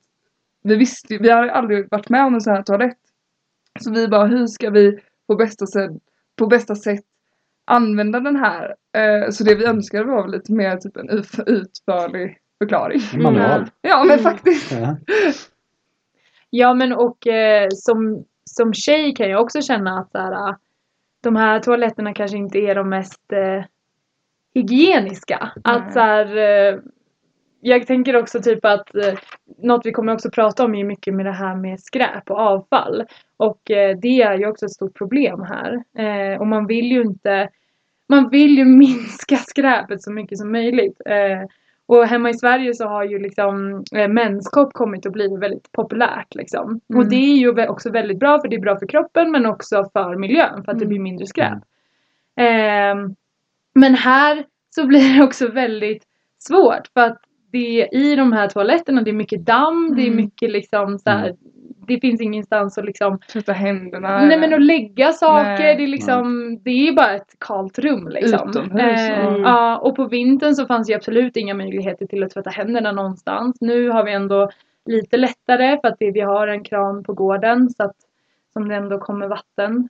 vi visste ju- vi har aldrig varit med om en sån här toalett. Så vi bara, hur ska vi på bästa sätt, på bästa sätt använda den här? Eh, så det vi önskade var lite mer typ en ut, utförlig förklaring. Manual. Mm. Ja men Mm. faktiskt. Ja. Ja men och eh, som, som tjej kan jag också känna att här, de här toaletterna kanske inte är de mest eh, hygieniska. Att Nej. så här, eh, jag tänker också typ att eh, något vi kommer också prata om är mycket med det här med skräp och avfall. Och eh, det är ju också ett stort problem här. Eh, och man vill ju inte man vill ju minska skräpet så mycket som möjligt. Eh, och hemma i Sverige så har ju liksom eh, menskopp kommit att bli väldigt populärt liksom. Mm. Och det är ju också väldigt bra för det är bra för kroppen men också för miljön för att det Mm. blir mindre skräp. Ehm, men här så blir det också väldigt svårt för att det i de här toaletterna det är mycket damm, det är Mm. mycket liksom så här, Mm. Det finns ingenstans att liksom Tvätta händerna. Nej men att lägga saker, Nej. det är liksom, det är bara ett kallt rum liksom. Utomhus, Eh, ja. ja, och på vintern så fanns ju absolut inga möjligheter till att tvätta händerna någonstans. Nu har vi ändå lite lättare för att det, vi har en kran på gården så att som det ändå kommer vatten.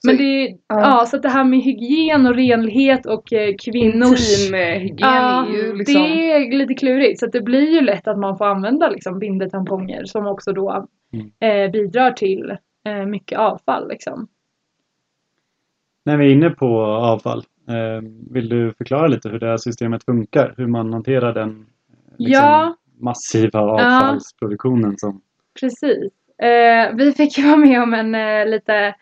Ehm, Så- men det, ja. ja. så att det här med hygien och renlighet och eh, kvinnors eh, hygien Ja, är ju liksom. det är lite klurigt. Så att det blir ju lätt att man får använda liksom bindetamponger som också då Mm. eh, bidrar till eh, mycket avfall. Liksom. När vi är inne på avfall. Eh, vill du förklara lite hur det här systemet funkar? Hur man hanterar den liksom, Ja. massiva avfallsproduktionen som Precis. Eh, vi fick ju vara med om en eh, lite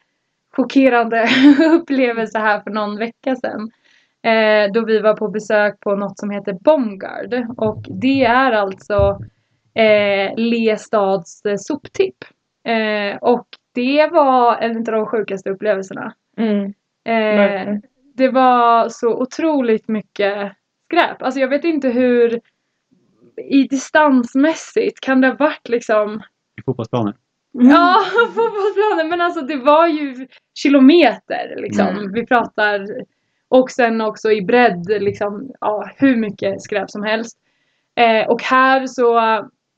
chockerande upplevelse här för någon vecka sedan. Eh, då vi var på besök på något som heter Bomgard. Och det är alltså eh, Le stads eh, soptipp. Eh, och det var en av de sjukaste upplevelserna. Mm. Eh, det var så otroligt mycket skräp. Alltså jag vet inte hur i distansmässigt kan det ha varit liksom i fotbollsplaner. Ja, fotbollsplanen. Men alltså det var ju kilometer liksom. Mm. Vi pratar och sen också i bredd liksom ja, hur mycket skräp som helst. Eh, och här så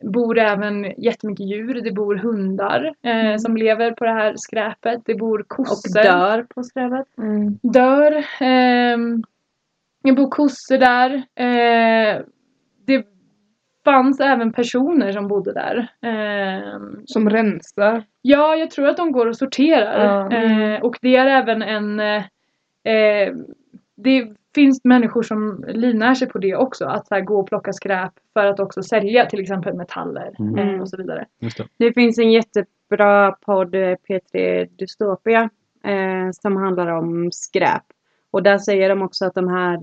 bor det även jättemycket djur. Det bor hundar eh, som lever på det här skräpet. Det bor Och kossor. dör på skräpet. Mm. Dör. ehm, Jag bor kossor där. Eh, det fanns även personer som bodde där. Eh, Som rensar. ja, jag tror att de går och sorterar. Ja. Eh, och det är även en... Eh, eh, det finns människor som livnär sig på det också. Att här, gå och plocka skräp för att också sälja till exempel metaller Mm. eh, och så vidare. Det. Det finns en jättebra podd, eh, P3 Dystopia, som handlar om skräp. Och där säger de också att de här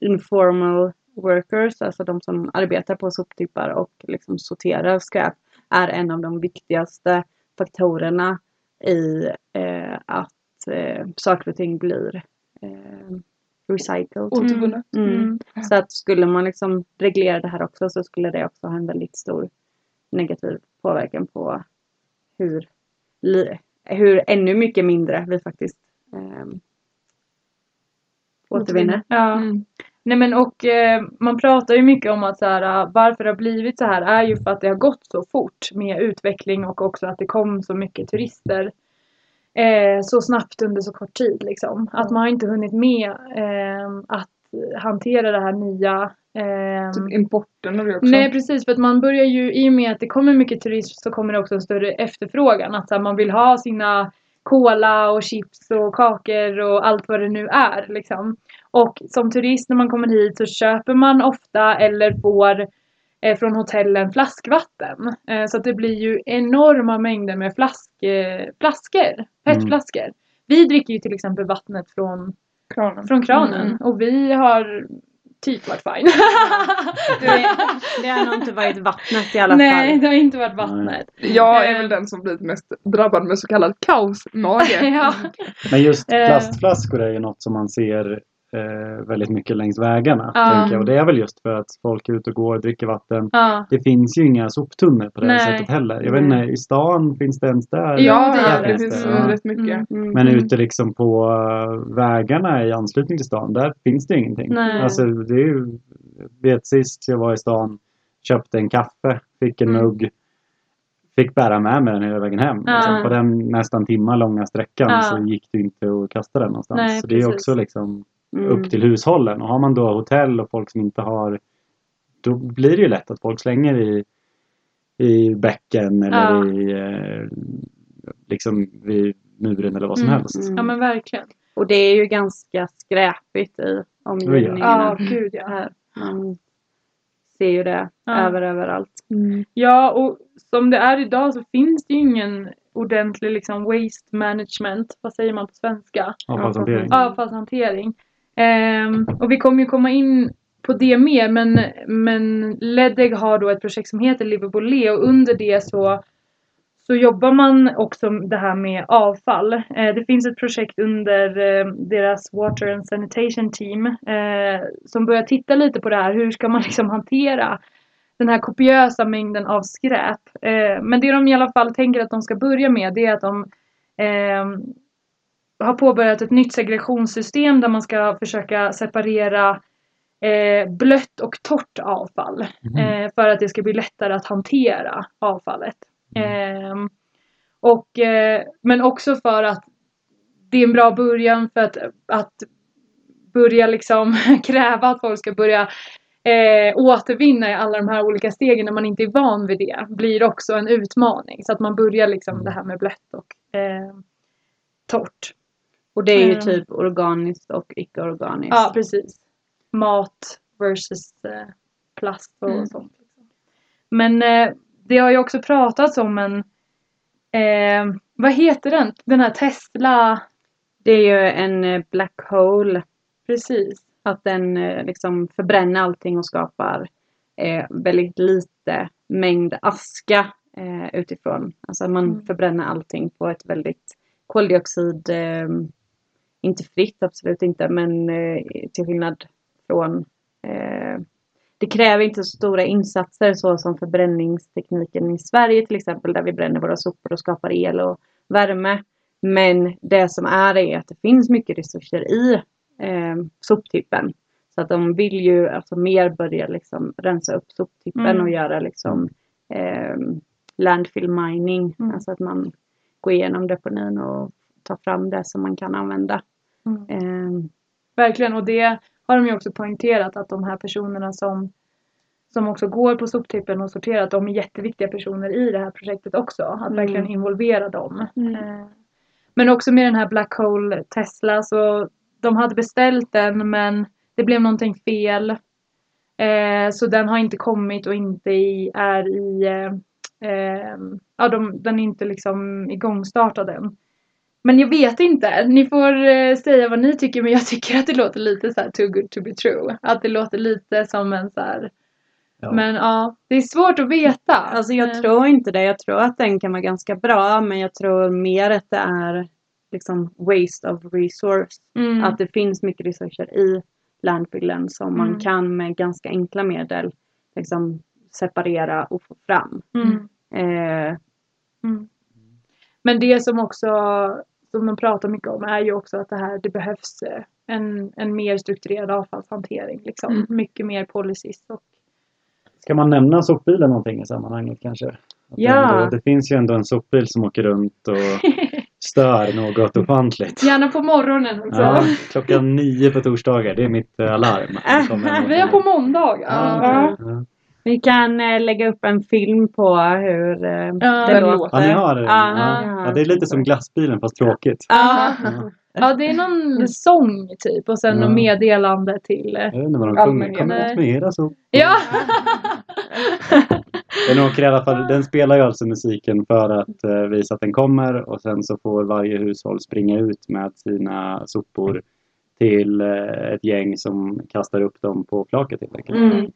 informal workers, alltså de som arbetar på soptippar och liksom sorterar skräp, är en av de viktigaste faktorerna i eh, att eh, saker och ting blir eh, recycled. Återvunnet. Mm. Mm. Så att skulle man liksom reglera det här också så skulle det också ha en väldigt stor negativ påverkan på hur, hur ännu mycket mindre vi faktiskt ehm, återvinner. Ja. Mm. Nej men och eh, man pratar ju mycket om att så här, ah, varför det har blivit så här är ju för att det har gått så fort med utveckling och också att det kom så mycket turister eh, så snabbt under så kort tid liksom. Att man har inte hunnit med eh, att hantera det här nya. ehm, Typ importen och det också. Nej precis, för att man börjar ju, i och med att det kommer mycket turism så kommer det också en större efterfrågan. Att så här, man vill ha sina cola och chips och kakor och allt vad det nu är. Liksom. Och som turist när man kommer hit så köper man ofta eller får eh, från hotellen flaskvatten. Eh, så att det blir ju enorma mängder med flask, eh, flaskor, petflaskor. Vi dricker ju till exempel vattnet från, Kranen. från kranen Mm. och vi har typ varit fine. Det, det har nog inte varit vattnet i alla Nej, fall. det har inte varit vattnet. Jag är Eh. väl den som blivit mest drabbad med så kallad kaosmage. ja. Men just Eh. plastflaskor är ju något som man ser eh, väldigt mycket längs vägarna. Ja. Tänker jag. Och det är väl just för att folk är ute och går och dricker vatten. Ja. Det finns ju inga soptunnor på det Nej. sättet heller. Jag vet inte, i stan finns det ens där? Ja, det det, det. finns Ja. rätt mycket. Mm. Mm. Men ute liksom på eh, vägarna i anslutning till stan, där finns det ingenting. Nej. Alltså det är ju, vet sist jag var i stan, köpte en kaffe, fick en Mm. mugg, fick bära med mig den hela vägen hem. Ja. Liksom på den nästan timma långa sträckan Ja. så gick det inte att kasta den någonstans. Nej, så det är precis. också liksom Mm. upp till hushållen. Och har man då hotell och folk som inte har, då blir det ju lätt att folk slänger i, i bäcken eller Ja. i eh, liksom vid muren eller vad som Mm. helst. Mm. ja men verkligen. Och det är ju ganska skräpigt i omgivningarna. Ja, gud ja. Här. Man ser ju det Ja. över överallt. Ja, och som det är idag så finns det ju ingen ordentlig liksom waste management. Vad säger man på svenska? Avfallshantering. Avfallshantering. Eh, och vi kommer ju komma in på det mer men, men Ledeg har då ett projekt som heter Livable Le och under det så, så jobbar man också det här med avfall. Eh, det finns ett projekt under eh, deras Water and Sanitation Team eh, som börjar titta lite på det här. Hur ska man liksom hantera den här kopiösa mängden av skräp. Eh, men det de i alla fall tänker att de ska börja med det är att de ehm, har påbörjat ett nytt segregationssystem där man ska försöka separera eh, blött och torrt avfall. Mhm. Eh, för att det ska bli lättare att hantera avfallet. Ehm, och, eh, men också för att det är en bra början för att, att börja liksom kräva att folk ska börja eh, återvinna i alla de här olika stegen när man inte är van vid det blir också en utmaning. Så att man börjar liksom det här med blött och eh, torrt. Och det är ju typ organiskt och icke-organiskt. Ja, precis. Mat versus eh, plast och Mm. sånt. Liksom. Men eh, det har ju också pratats om en eh, vad heter den? Den här Tesla. Det är ju en eh, black hole. Precis. Att den eh, liksom förbränner allting och skapar väldigt lite mängd aska utifrån. Alltså man Mm. förbränner allting på ett väldigt koldioxid, inte fritt absolut inte, men eh, till skillnad från eh, det kräver inte så stora insatser så som förbränningstekniken i Sverige till exempel där vi bränner våra sopor och skapar el och värme. Men det som är är att det finns mycket resurser i eh, soptippen. Så att de vill ju alltså mer börja liksom rensa upp soptippen Mm. och göra liksom eh, landfill mining. Mm. Alltså att man går igenom deponin och tar fram det som man kan använda. Mm. Eh, Verkligen och det har de ju också poängterat att de här personerna som som också går på soptippen och sorterar, att de är jätteviktiga personer i det här projektet också. Att Mm. verkligen involvera dem. Mm. Eh, Men också med den här Black Hole Tesla så de hade beställt den men det blev någonting fel. Eh, så den har inte kommit och inte i, är i eh, eh, ja, de, den är inte liksom igångstartad än. Men jag vet inte. Ni får eh, säga vad ni tycker men jag tycker att det låter lite så här too good to be true. Att det låter lite som en så här. Ja. Men ja, det är svårt att veta. Alltså jag Eh, tror inte det. Jag tror att den kan vara ganska bra men jag tror mer att det är liksom waste of resource. mm, Att det finns mycket resurser i landbygden som man Mm. kan med ganska enkla medel liksom separera och få fram. mm. Eh, Mm. Men det som också som de pratar mycket om är ju också att det här det behövs eh, en, en mer strukturerad avfallshantering. Liksom. Mm. Mycket mer policies. Och, Ska man nämna sopbilen någonting i sammanhanget kanske? Att Ja. Ändå, det finns ju ändå en sopbil som åker runt och stör något ofantligt. gärna på morgonen också. Ja, klockan nio på torsdagar, det är mitt eh, alarm. Det kommer- Vi är på måndag. Ja, Ja. Vi kan eh, lägga upp en film på hur eh, Ja, det låter. Ja, ni har det? Ja, Ja. Det är lite som glassbilen fast tråkigt. Ja. Ja. ja, det är någon sång typ och sen Ja. något meddelande till... eh, Jag vet inte vad de sjunger. Allmänheten. Kom ut med era. Ja! Den, åker i alla fall, den spelar ju alltså musiken för att eh, visa att den kommer och sen så får varje hushåll springa ut med sina sopor till eh, ett gäng som kastar upp dem på flaket helt enkelt. Mm.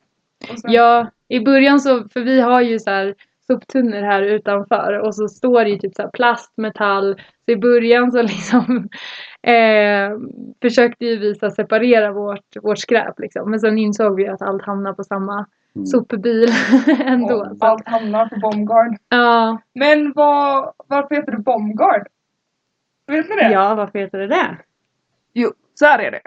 Sen- Ja, i början så, för vi har ju så här soptunnor här utanför och så står det ju typ så här plast, metall. Så i början så liksom eh, försökte ju vi så separera vårt, vårt skräp liksom. Men sen insåg vi att allt hamnar på samma Mm. sopbil ändå. och allt hamnar på Bombguard. ja, Men vad, varför heter det Bombguard? Vet ni det? ja, varför heter det det? Jo, så här är det.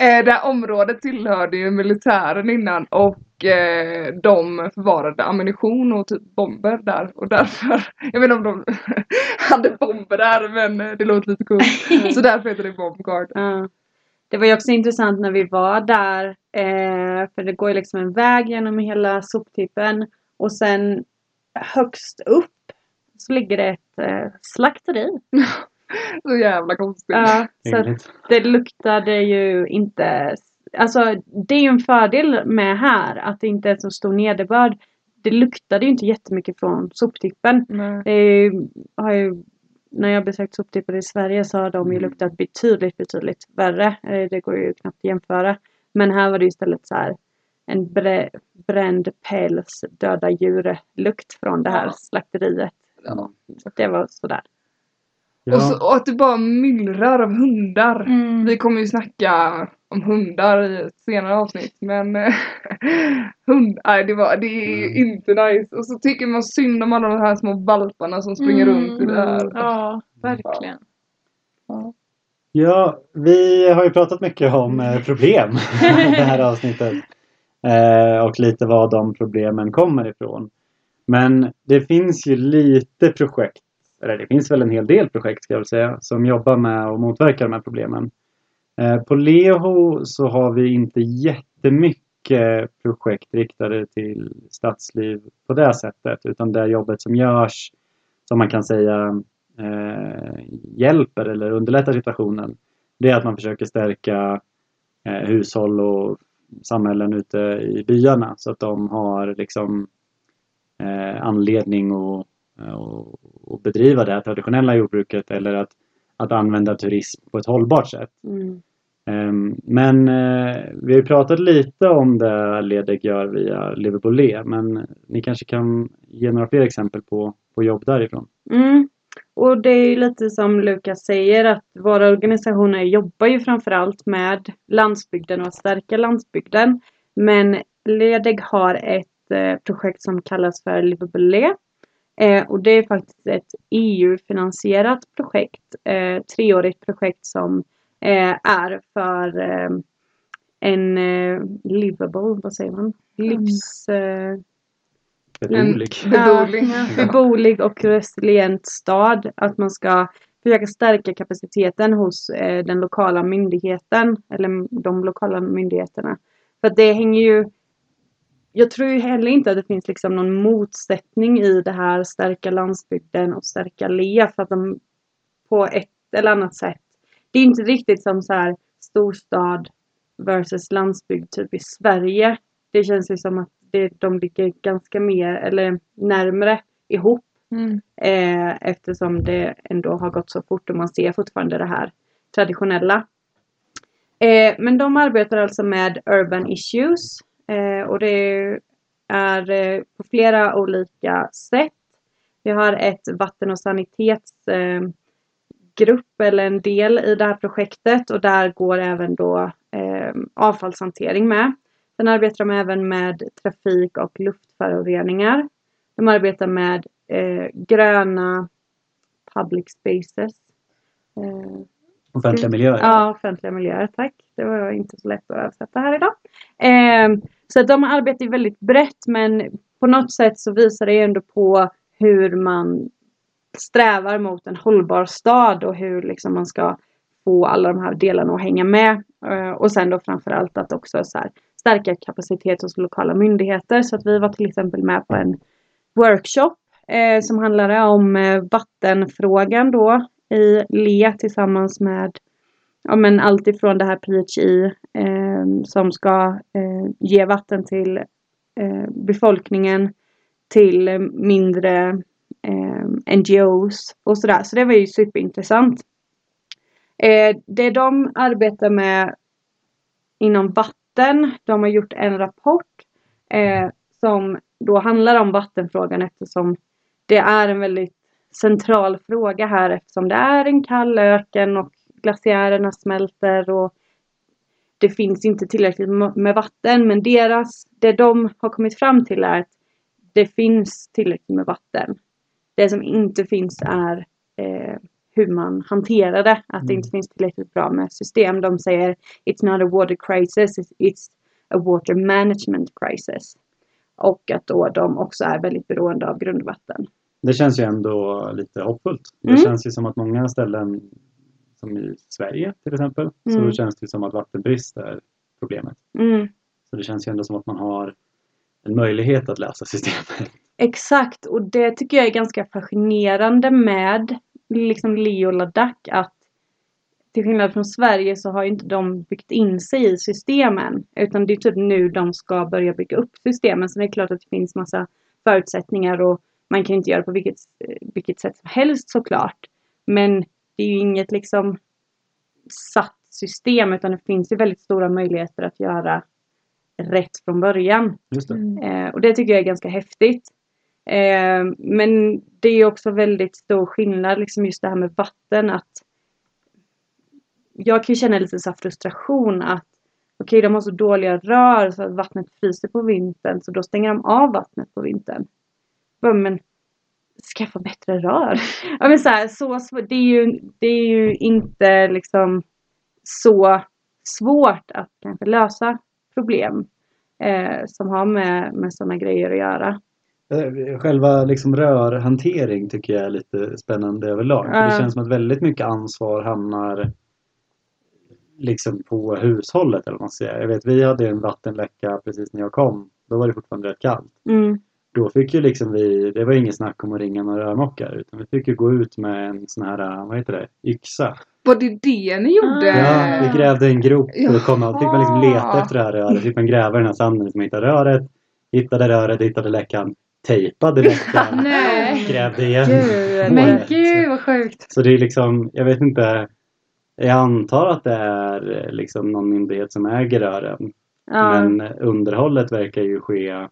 eh, det här området tillhörde ju militären innan och eh, de förvarade ammunition och typ bomber där och därför, jag vet inte om de hade bomber där men eh, det låter lite coolt. Så därför heter det Bombguard. Ja. Det var ju också intressant när vi var där. Eh, för det går ju liksom en väg genom hela soptippen. Och sen högst upp så ligger det ett eh, slakteri. Så jävla konstigt. Ja, så det luktade ju inte... Alltså det är ju en fördel med här att det inte är så stor nederbörd. Det luktade ju inte jättemycket från soptippen. Det är ju, har ju, när jag besökt soptippar i Sverige så har de ju luktat betydligt, betydligt värre. Eh, Det går ju knappt att jämföra. Men här var det ju istället så här en brä, bränd päls, döda djur-lukt från det här Ja. slakteriet. Ja. Så att det var sådär. Ja. Och, så, och att det bara myllrar av hundar. mm. Vi kommer ju snacka om hundar i ett senare avsnitt men eh, hund, nej det, var, det är Mm. inte nice. Och så tycker man synd om alla de här små valparna som springer Mm. runt i det här. Ja, verkligen. Ja, vi har ju pratat mycket om eh, problem i det här avsnittet. Eh, och lite var de problemen kommer ifrån. Men det finns ju lite projekt, eller det finns väl en hel del projekt ska jag väl säga, som jobbar med att motverka de här problemen. Eh, på Leho så har vi inte jättemycket projekt riktade till stadsliv på det sättet. Utan det jobbet som görs, som man kan säga eh, hjälper eller underlättar situationen. Det är att man försöker stärka eh, hushåll och samhällen ute i byarna så att de har liksom eh, anledning att och, och bedriva det traditionella jordbruket eller att, att använda turism på ett hållbart sätt. Mm. Ehm, Men eh, vi har ju pratat lite om det Ledeg gör via Liverpool men ni kanske kan ge några fler exempel på, på jobb därifrån? Mm. Och det är lite som Lukas säger att våra organisationer jobbar ju framförallt med landsbygden och att stärka landsbygden. Men Ledeg har ett eh, projekt som kallas för Liverpool eh, och det är faktiskt ett EU-finansierat projekt, eh, treårigt projekt som eh, är för eh, en eh, livable, vad säger man? Livs... Eh, Beboelig. Ja, beboelig och resilient stad. Att man ska försöka stärka kapaciteten hos eh, den lokala myndigheten eller de lokala myndigheterna. För att det hänger ju jag tror ju heller inte att det finns liksom någon motsättning i det här stärka landsbygden och stärka LE för att de på ett eller annat sätt. Det är inte riktigt som så här storstad versus landsbygd typ i Sverige. Det känns ju som att det, de ligger ganska mer eller närmre ihop Mm. eh, eftersom det ändå har gått så fort och man ser fortfarande det här traditionella. Eh, men de arbetar alltså med urban issues och det är eh, på flera olika sätt. Vi har ett vatten och sanitetsgrupp eller en del i det här projektet och där går även då eh, avfallshantering med. Sen arbetar de även med trafik och luftföroreningar. De arbetar med eh, gröna public spaces. Eh, Offentliga miljöer. Ja, offentliga miljöer, tack. Det var inte så lätt att översätta här idag. Så att de arbetar väldigt brett men på något sätt så visar det ändå på hur man strävar mot en hållbar stad och hur liksom man ska få alla de här delarna att hänga med. Eh, och sen då framförallt att också så här, stärka kapacitet hos lokala myndigheter. Så att vi var till exempel med på en workshop eh, som handlade om eh, vattenfrågan då i LE tillsammans med ja, men allt ifrån det här PHI eh, som ska eh, ge vatten till eh, befolkningen till mindre eh, NGOs och sådär. Så det var ju superintressant. Eh, det de arbetar med inom vatten, de har gjort en rapport eh, som då handlar om vattenfrågan eftersom det är en väldigt central fråga här eftersom det är en kall öken och glaciärerna smälter och det finns inte tillräckligt med vatten men deras, det de har kommit fram till är att det finns tillräckligt med vatten. Det som inte finns är eh, hur man hanterar det, att det Mm. inte finns tillräckligt bra med system. De säger It's not a water crisis, it's- it's a water management crisis. Och att då de också är väldigt beroende av grundvatten. Det känns ju ändå lite hoppfullt. Det Mm. känns ju som att många ställen, som i Sverige till exempel, så Mm. känns det som att vattenbrist är problemet. Mm. Så det känns ju ändå som att man har en möjlighet att lösa systemet. Exakt, och det tycker jag är ganska fascinerande med liksom Leo Ladakh att till skillnad från Sverige så har ju inte de byggt in sig i systemen. Utan det är typ nu de ska börja bygga upp systemen. Så det är klart att det finns massa förutsättningar och man kan inte göra på vilket, vilket sätt som helst såklart. Men det är ju inget liksom satt system utan det finns ju väldigt stora möjligheter att göra rätt från början. Just det. Mm. Eh, och det tycker jag är ganska häftigt. Eh, men det är också väldigt stor skillnad, liksom just det här med vatten. att Jag kan ju känna lite så här frustration att okej, de har så dåliga rör så att vattnet fryser på vintern så då stänger de av vattnet på vintern. Men skaffa bättre rör. ja, men så här, så, det, är ju, det är ju inte liksom så svårt att kanske lösa problem eh, som har med, med sådana grejer att göra. Eh, Själva liksom rörhantering tycker jag är lite spännande överlag. Ja. Det känns som att väldigt mycket ansvar hamnar liksom på hushållet eller vad man säger. Jag vet vi hade en vattenläcka precis när jag kom. Då var det fortfarande rätt kallt. Mm. Då fick ju liksom vi, det var inget snack om att ringa några rörmokare utan vi fick ju gå ut med en sån här, vad heter det, yxa. Var det det ni gjorde? Ja, vi grävde en grop för att komma. Då fick man liksom leta efter det här röret. Fick man gräva i den här sanden man hittade röret. Hittade röret, hittade läckan. Tejpade läckan. Nej. Grävde igen. Gud, Men gud vad sjukt. Så det är liksom, jag vet inte. Jag antar att det är eh, liksom någon myndighet som äger rören. Ja. Men underhållet verkar ju ske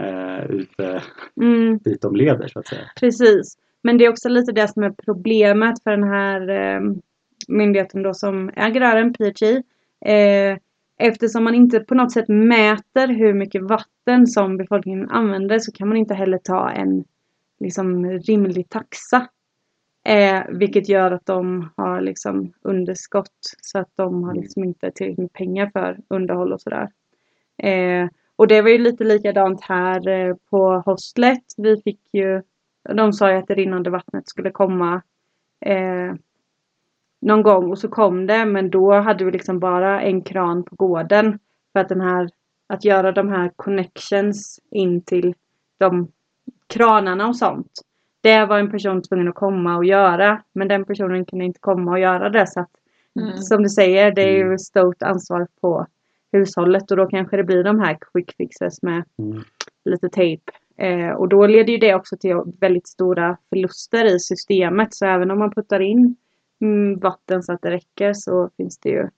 eh, ute Mm. dit de leder så att säga. Precis. Men det är också lite det som är problemet för den här eh, myndigheten då som äger rören, PHI. Eh, eftersom man inte på något sätt mäter hur mycket vatten som befolkningen använder så kan man inte heller ta en liksom, rimlig taxa. Eh, vilket gör att de har liksom underskott så att de har liksom inte tillräckligt med pengar för underhåll och sådär. Eh, och det var ju lite likadant här eh, på hostlet. Vi fick ju, de sa ju att det rinnande vattnet skulle komma eh, någon gång och så kom det men då hade vi liksom bara en kran på gården. För att den här, att göra de här connections in till de kranarna och sånt. Det var en person tvungen att komma och göra. Men den personen kunde inte komma och göra det. Så att, Mm. som du säger, det är ju Mm. stort ansvar på hushållet. Och då kanske det blir de här quick fixes med Mm. lite tejp. Eh, och då leder ju det också till väldigt stora förluster i systemet. Så även om man puttar in mm, vatten så att det räcker så finns det ju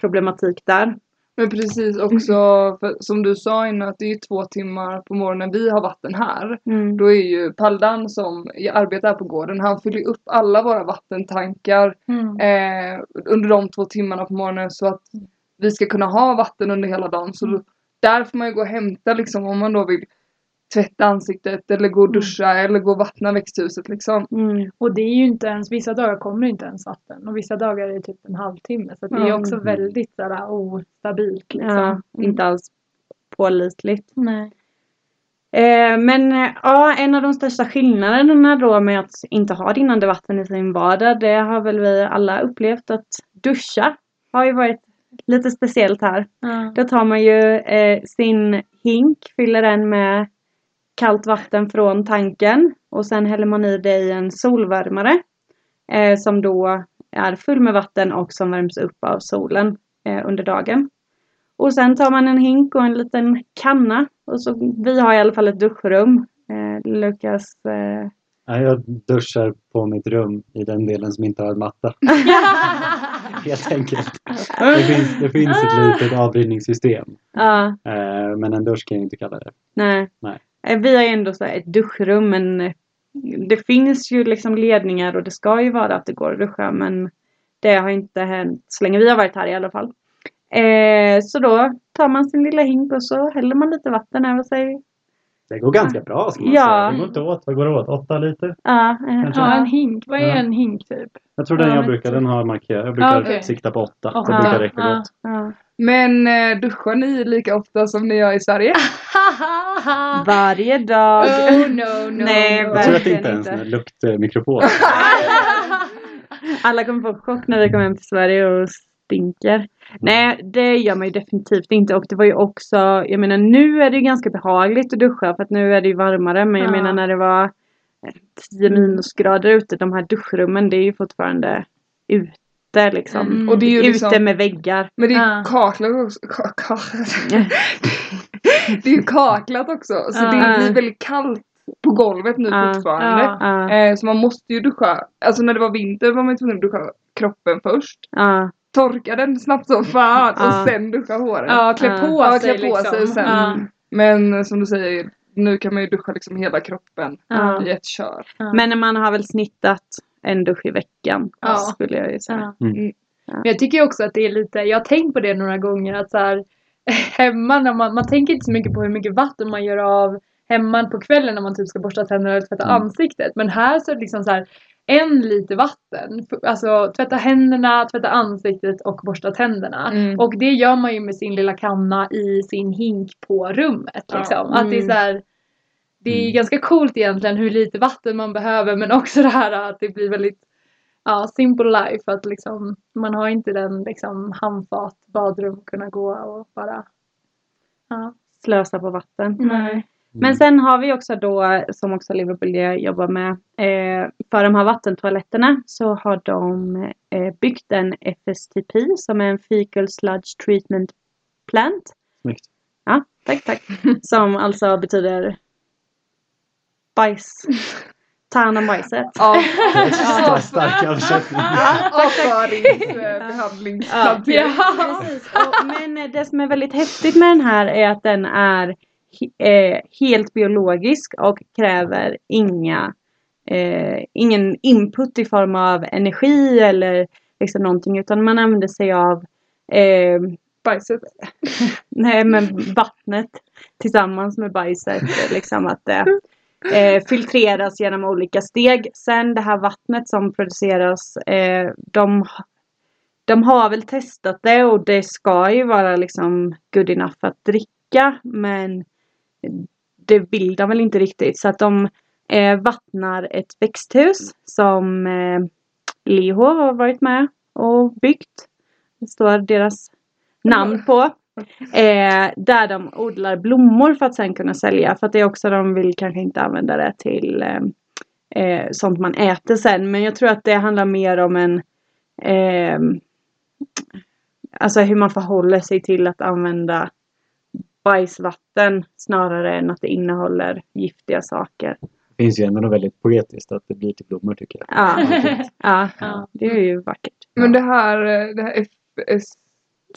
problematik där. Men precis också, för, som du sa innan, att det är två timmar på morgonen vi har vatten här. Mm. Då är ju Paldan som arbetar på gården, han fyller upp alla våra vattentankar Mm. eh, under de två timmarna på morgonen så att vi ska kunna ha vatten under hela dagen. Så då, där får man ju gå och hämta liksom om man då vill tvätta ansiktet eller gå och duscha eller gå och vattna växthuset liksom. Mm. Och det är ju inte ens, vissa dagar kommer det inte ens vatten och vissa dagar är det typ en halvtimme. Så det är Mm. också väldigt sådär ostabilt liksom. Ja, inte alls pålitligt. Nej. Eh, men eh, ja, en av de största skillnaderna då med att inte ha rinnande vatten i sin vardag, det har väl vi alla upplevt att duscha har ju varit lite speciellt här. Ja. Då tar man ju eh, sin hink, fyller den med kallt vatten från tanken och sen häller man i det i en solvärmare eh, som då är full med vatten och som värms upp av solen eh, under dagen. Och sen tar man en hink och en liten kanna och så, vi har i alla fall ett duschrum. Eh, Lukas Ja, jag duschar på mitt rum i den delen som inte har matta. Helt enkelt. Det finns, det finns ett litet avrinningssystem. ja, Eh, men en dusch kan jag inte kalla det. Nej. Nej. Eh, Vi har ju ändå så ett duschrum men eh, det finns ju liksom ledningar och det ska ju vara att det går att duscha men det har inte hänt så länge vi har varit här i alla fall. Eh, så då tar man sin lilla hink och så häller man lite vatten över sig. Det går ganska bra ska man Ja. säga. Det går inte åt. Vad går det åt? Åtta liter? Ja, eh, Kanske. ja, en hink. Vad är Ja. en hink typ? Jag tror den Ja, jag brukar, den har markerat. Jag brukar Ah, okej. sikta på åtta. Det brukar räcka ja. gott. Ja. Men eh, duschar ni lika ofta som ni gör i Sverige? Varje dag. Oh no, no, Nej, no. Jag tror att det inte ens är en luktmikrofon. Alla kommer få chock när vi kommer hem till Sverige och stinker. Nej, det gör man ju definitivt inte. Och det var ju också, jag menar nu är det ju ganska behagligt att duscha för att nu är det ju varmare. Men jag Ja. menar när det var eh, 10 minusgrader ute, de här duschrummen, det är ju fortfarande ute liksom. Mm. Och det är ju Ute liksom, med väggar. men det är Ja. kaklat också. Ka- ka- det är ju kaklat också. Så Ja. det blir väldigt kallt på golvet nu Ja. fortfarande. Eh, så man måste ju duscha. Alltså när det var vinter var man ju tvungen att duscha kroppen först. Ja, Torka den snabbt som fan Ja. och sen duscha håret. Ja, klä Ja. på Ja, sig klä på liksom. sig sen. Ja. Men som du säger, nu kan man ju duscha liksom hela kroppen Ja. i ett kör. Ja. Men man har väl snittat en dusch i veckan. Ja. Skulle jag ju säga. Ja. Mm. Men jag tycker också att det är lite, jag har tänkt på det några gånger att så här, hemma när man, man tänker inte så mycket på hur mycket vatten man gör av hemma på kvällen när man typ ska borsta tänderna eller tvätta Mm. ansiktet. Men här så är det liksom så här en liter vatten. Alltså tvätta händerna, tvätta ansiktet och borsta tänderna. Mm. Och det gör man ju med sin lilla kanna i sin hink på rummet. Ja. Liksom. Att det är Mm. så här, det är Mm. ganska coolt egentligen hur lite vatten man behöver men också det här att det blir väldigt ja, simple life. Att liksom, man har inte den liksom, handfat, badrum, kunna gå och bara ja. Slösa på vatten. Nej. Men sen har vi också då, som också Liverpool jobbar med, eh, för de här vattentoaletterna så har de eh, byggt en FSTP som är en Fecal Sludge Treatment Plant. Snyggt. Ja, tack, tack. Som alltså betyder bajs. Hand om bajset. Ja, Stark, översättning. avföringsbehandlingshantering. Ja. Precis. Och, men det som är väldigt häftigt med den här är att den är eh, helt biologisk och kräver inga eh, ingen input i form av energi eller liksom någonting utan man använder sig av eh, Bajset. nej, men vattnet tillsammans med bajset. Liksom att det eh, filtreras genom olika steg. Sen det här vattnet som produceras, eh, de, de har väl testat det och det ska ju vara liksom good enough att dricka. Men det vill de väl inte riktigt. Så att de eh, vattnar ett växthus som eh, Leho har varit med och byggt. Det står deras namn på. Eh, där de odlar blommor för att sen kunna sälja. För att det är också de vill kanske inte använda det till eh, eh, sånt man äter sen. Men jag tror att det handlar mer om en eh, Alltså hur man förhåller sig till att använda bajsvatten snarare än att det innehåller giftiga saker. Det finns ju ändå något väldigt poetiskt att det blir till blommor tycker jag. Ja, ja, Ja. det är ju vackert. Men det här, det här FS,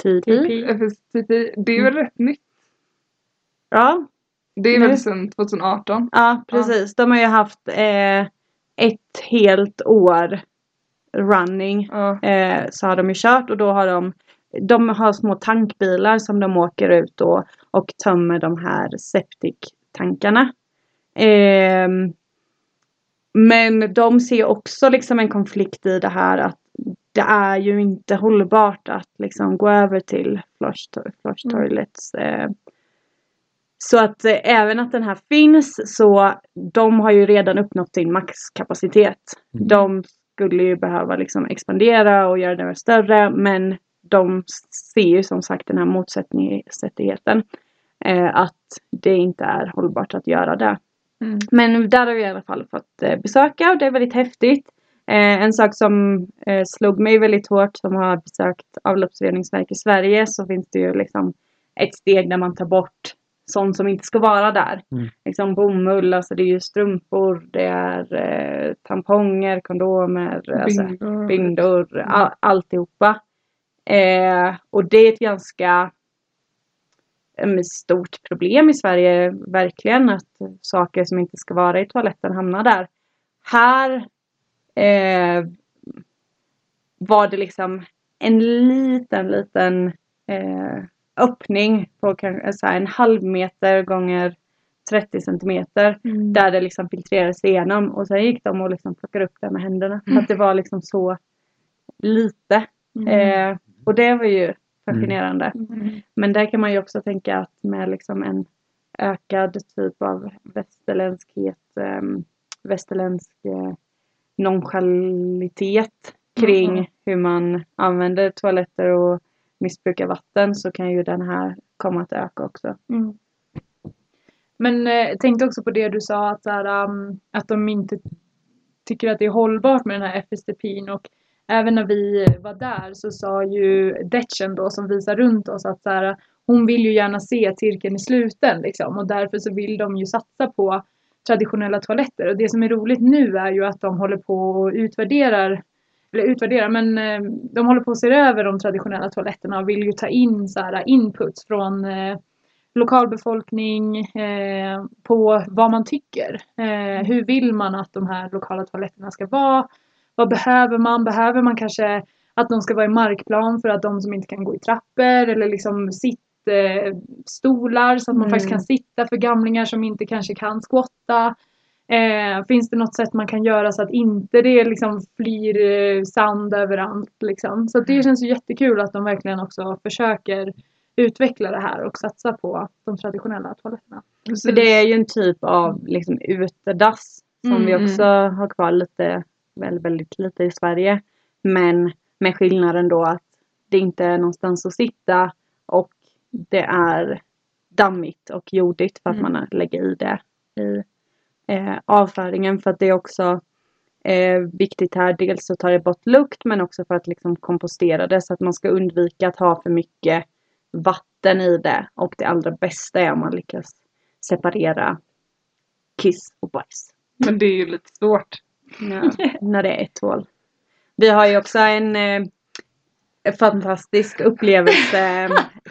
TP. FSTP, det är väl rätt nytt? Ja, Det är väl sedan 2018? ja, precis. De har ju haft eh, ett helt år running. Ja. Eh, så har de ju kört och då har de de har små tankbilar som de åker ut och, och tömmer de här septic-tankarna. Ehm, men de ser också liksom en konflikt i det här att det är ju inte hållbart att liksom gå över till flush, to- flush Mm. toilets. Eh, så att eh, även att den här finns så de har ju redan uppnått sin maxkapacitet. Mm. De skulle ju behöva liksom expandera och göra det större men de ser ju som sagt den här motsättningen eh, att det inte är hållbart att göra det. Mm. Men där har vi i alla fall fått eh, besöka och det är väldigt häftigt. Eh, en sak som eh, slog mig väldigt hårt som har besökt avloppsreningsverk i Sverige så finns det ju liksom ett steg där man tar bort sånt som inte ska vara där. Mm. Liksom bomull, alltså det är ju strumpor, det är eh, tamponger, kondomer, alltså, Bingo. bindor, all, alltihopa. Eh, och det är ett ganska eh, stort problem i Sverige, verkligen, att saker som inte ska vara i toaletten hamnar där. Här eh, var det liksom en liten, liten eh, öppning på kanske så här en halv meter gånger 30 centimeter Mm. där det liksom filtrerades igenom och sen gick de och liksom plockade upp det med händerna. För att det var liksom så lite. Mm. Eh, och det var ju fascinerande. Mm. Men där kan man ju också tänka att med liksom en ökad typ av västerländskhet, eh, västerländsk eh, nonchalalitet kring Mm. hur man använder toaletter och missbrukar vatten så kan ju den här komma att öka också. Mm. Men eh, tänkte också på det du sa att, så här, um, att de inte tycker att det är hållbart med den här FSTPn och även när vi var där så sa ju Detchen då som visar runt oss att så här, hon vill ju gärna se cirkeln i sluten liksom och därför så vill de ju satsa på traditionella toaletter och det som är roligt nu är ju att de håller på och utvärderar eller utvärderar, men eh, de håller på att se över de traditionella toaletterna och vill ju ta in så här inputs från eh, lokalbefolkning eh, på vad man tycker. Eh, hur vill man att de här lokala toaletterna ska vara? Vad behöver man? Behöver man kanske att de ska vara i markplan för att de som inte kan gå i trappor eller liksom sittstolar så att man Mm. faktiskt kan sitta för gamlingar som inte kanske kan skotta. Eh, finns det något sätt man kan göra så att inte det liksom flyr eh, sand överallt liksom. Så det känns ju jättekul att de verkligen också försöker utveckla det här och satsa på de traditionella toaletterna. Precis. För det är ju en typ av liksom utedass som Mm, vi också har kvar lite, väl väldigt lite i Sverige. Men med skillnaden då att det inte är någonstans att sitta och det är dammigt och jordigt för att Mm. man lägger i det i eh, avföringen. För att det är också eh, viktigt här. Dels så tar det bort lukt men också för att liksom kompostera det så att man ska undvika att ha för mycket vatten i det. Och det allra bästa är om man lyckas separera kiss och bajs. Men det är ju lite svårt. Ja, när det är ett hål. Vi har ju också en eh, fantastisk upplevelse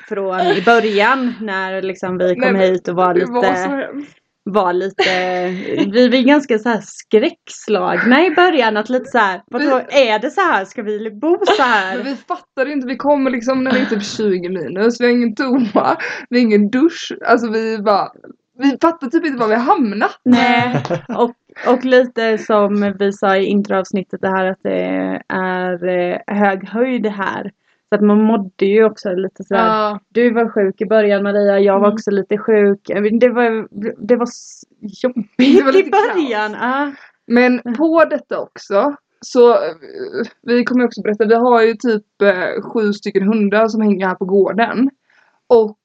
från i början när liksom vi kom Nej, hit och var var lite, hemskt. var lite, vi var ganska så här skräckslagna i början att lite så här, vadå, är det så här, ska vi bo så Men här? vi fattar inte, vi kommer liksom när det är typ 20 minus, vi har ingen toa, vi har ingen dusch. Alltså vi bara, vi fattar typ inte var vi hamnat. Nej, och, och lite som vi sa i introavsnittet det här att det är eh, hög höjd här. Så att man mådde ju också lite sådär. Ja, Du var sjuk i början Maria, jag var Mm. också lite sjuk. Det var, det var jobbigt Det var i början. Ja. Men på detta också så eh, vi kommer också berätta, vi har ju typ eh, sju stycken hundar som hänger här på gården. Och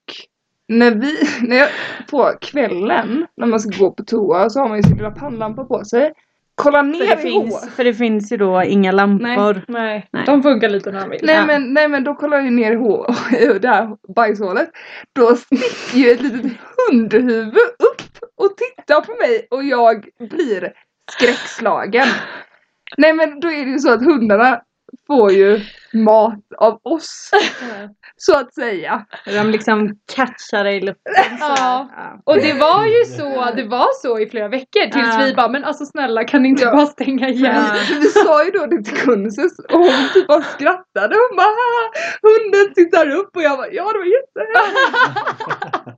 när vi, när jag, på kvällen när man ska gå på toa så har man ju sin lilla pannlampa på sig. Kolla För ner det, i hår. finns, för det finns ju då inga lampor. Nej, Nej. de funkar lite när de vill. Nej, Ja. men, nej men då kollar jag ner i hår, det här bajshålet. Då sticker ju ett litet hundhuvud upp och tittar på mig och jag blir skräckslagen. Nej men då är det ju så att hundarna får ju mat av oss. Så att säga. De liksom catchar dig i luften. Ja. Och det var ju så, det var så i flera veckor tills Ja. vi bara men alltså snälla kan ni inte Ja. bara stänga igen? Ja. Vi sa ju då det till Kunses och hon typ bara skrattade. Hon bara "Haha, hunden tittar upp och jag bara ja det var jättehärligt.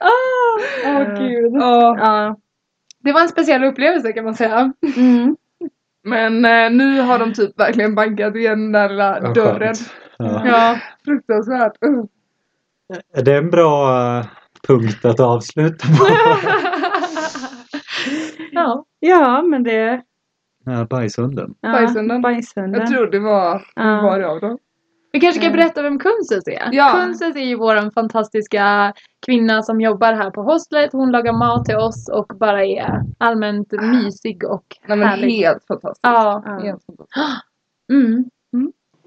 Åh Ja. gud. Ja. Det var en speciell upplevelse kan man säga. Mm. Men eh, nu har de typ verkligen bankat igen den där lilla Vad dörren. Ja. Ja. Fruktansvärt. Uh. Är det en bra eh, punkt att avsluta på? ja. ja, men det... Ja, bajshunden. Ja, Bajshunden. Bajshunden. Jag tror det var, Ja. var det av dem. Vi kanske ska Ja. berätta vem Kunses är? Ja. Kunses är ju vår fantastiska kvinna som jobbar här på hostlet. Hon lagar mat till oss och bara är allmänt mysig och Nej men härlig. helt fantastiskt. Ja. Ja. Helt fantastiskt. Mm.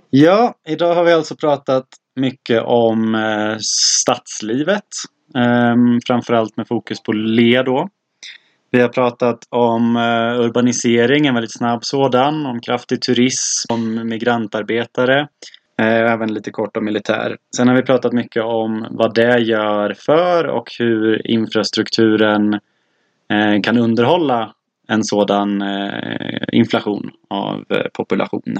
Ja, idag har vi alltså pratat mycket om eh, stadslivet. Ehm, framförallt med fokus på le då. Vi har pratat om eh, urbanisering, en väldigt snabb sådan, om kraftig turism, om migrantarbetare. Eh, även lite kort om militär. Sen har vi pratat mycket om vad det gör för och hur infrastrukturen eh, kan underhålla en sådan eh, inflation av population.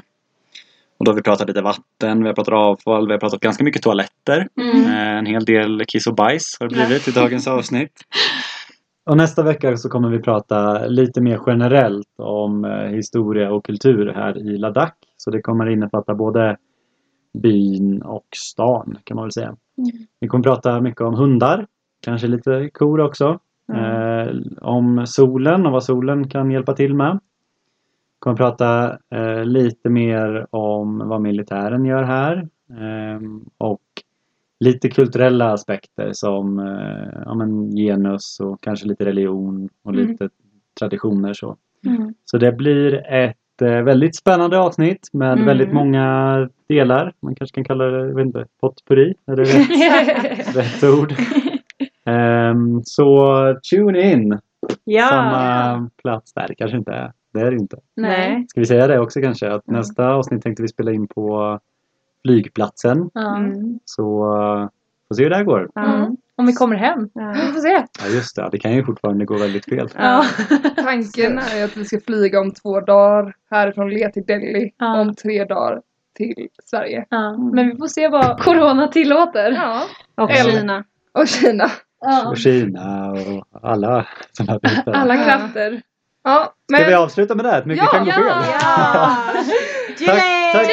Och då har vi pratat lite vatten, vi har pratat avfall, vi har pratat ganska mycket toaletter. Mm. En hel del kiss och bajs har det blivit i dagens avsnitt. Och nästa vecka så kommer vi prata lite mer generellt om historia och kultur här i Ladakh. Så det kommer innefatta både byn och stan kan man väl säga. Vi kommer prata mycket om hundar, kanske lite kor också. Eh, om solen och vad solen kan hjälpa till med. Kommer prata eh, lite mer om vad militären gör här. ehm, och lite kulturella aspekter som eh, ja, men genus och kanske lite religion och Mm. lite traditioner så. Mm. Så det blir ett eh, väldigt spännande avsnitt med Mm. väldigt många delar. Man kanske kan kalla det, jag vet inte, potpurri? Är det rätt, rätt ord? Ehm, så tune in! Ja. Samma plats där, kanske inte är. Det är det inte. Nej. Ska vi säga det också kanske? Att Mm. nästa avsnitt tänkte vi spela in på flygplatsen. Mm. Så uh, får se hur det här går. Mm. Om vi kommer hem. Ja. Vi får se. Ja just det, det kan ju fortfarande gå väldigt fel. Ja. Tanken är att vi ska flyga om två dagar härifrån Le till Delhi. Ja. Och om tre dagar till Sverige. Ja. Men vi får se vad Corona tillåter. Ja. Och Eller- Kina. Och Kina. Ja. Och Kina och alla sådana här bitar. Alla Ja. krafter. Ja, Ska vi men... avsluta med det? här? Mycket Ja, kan gå fel. Ja! Tack, tack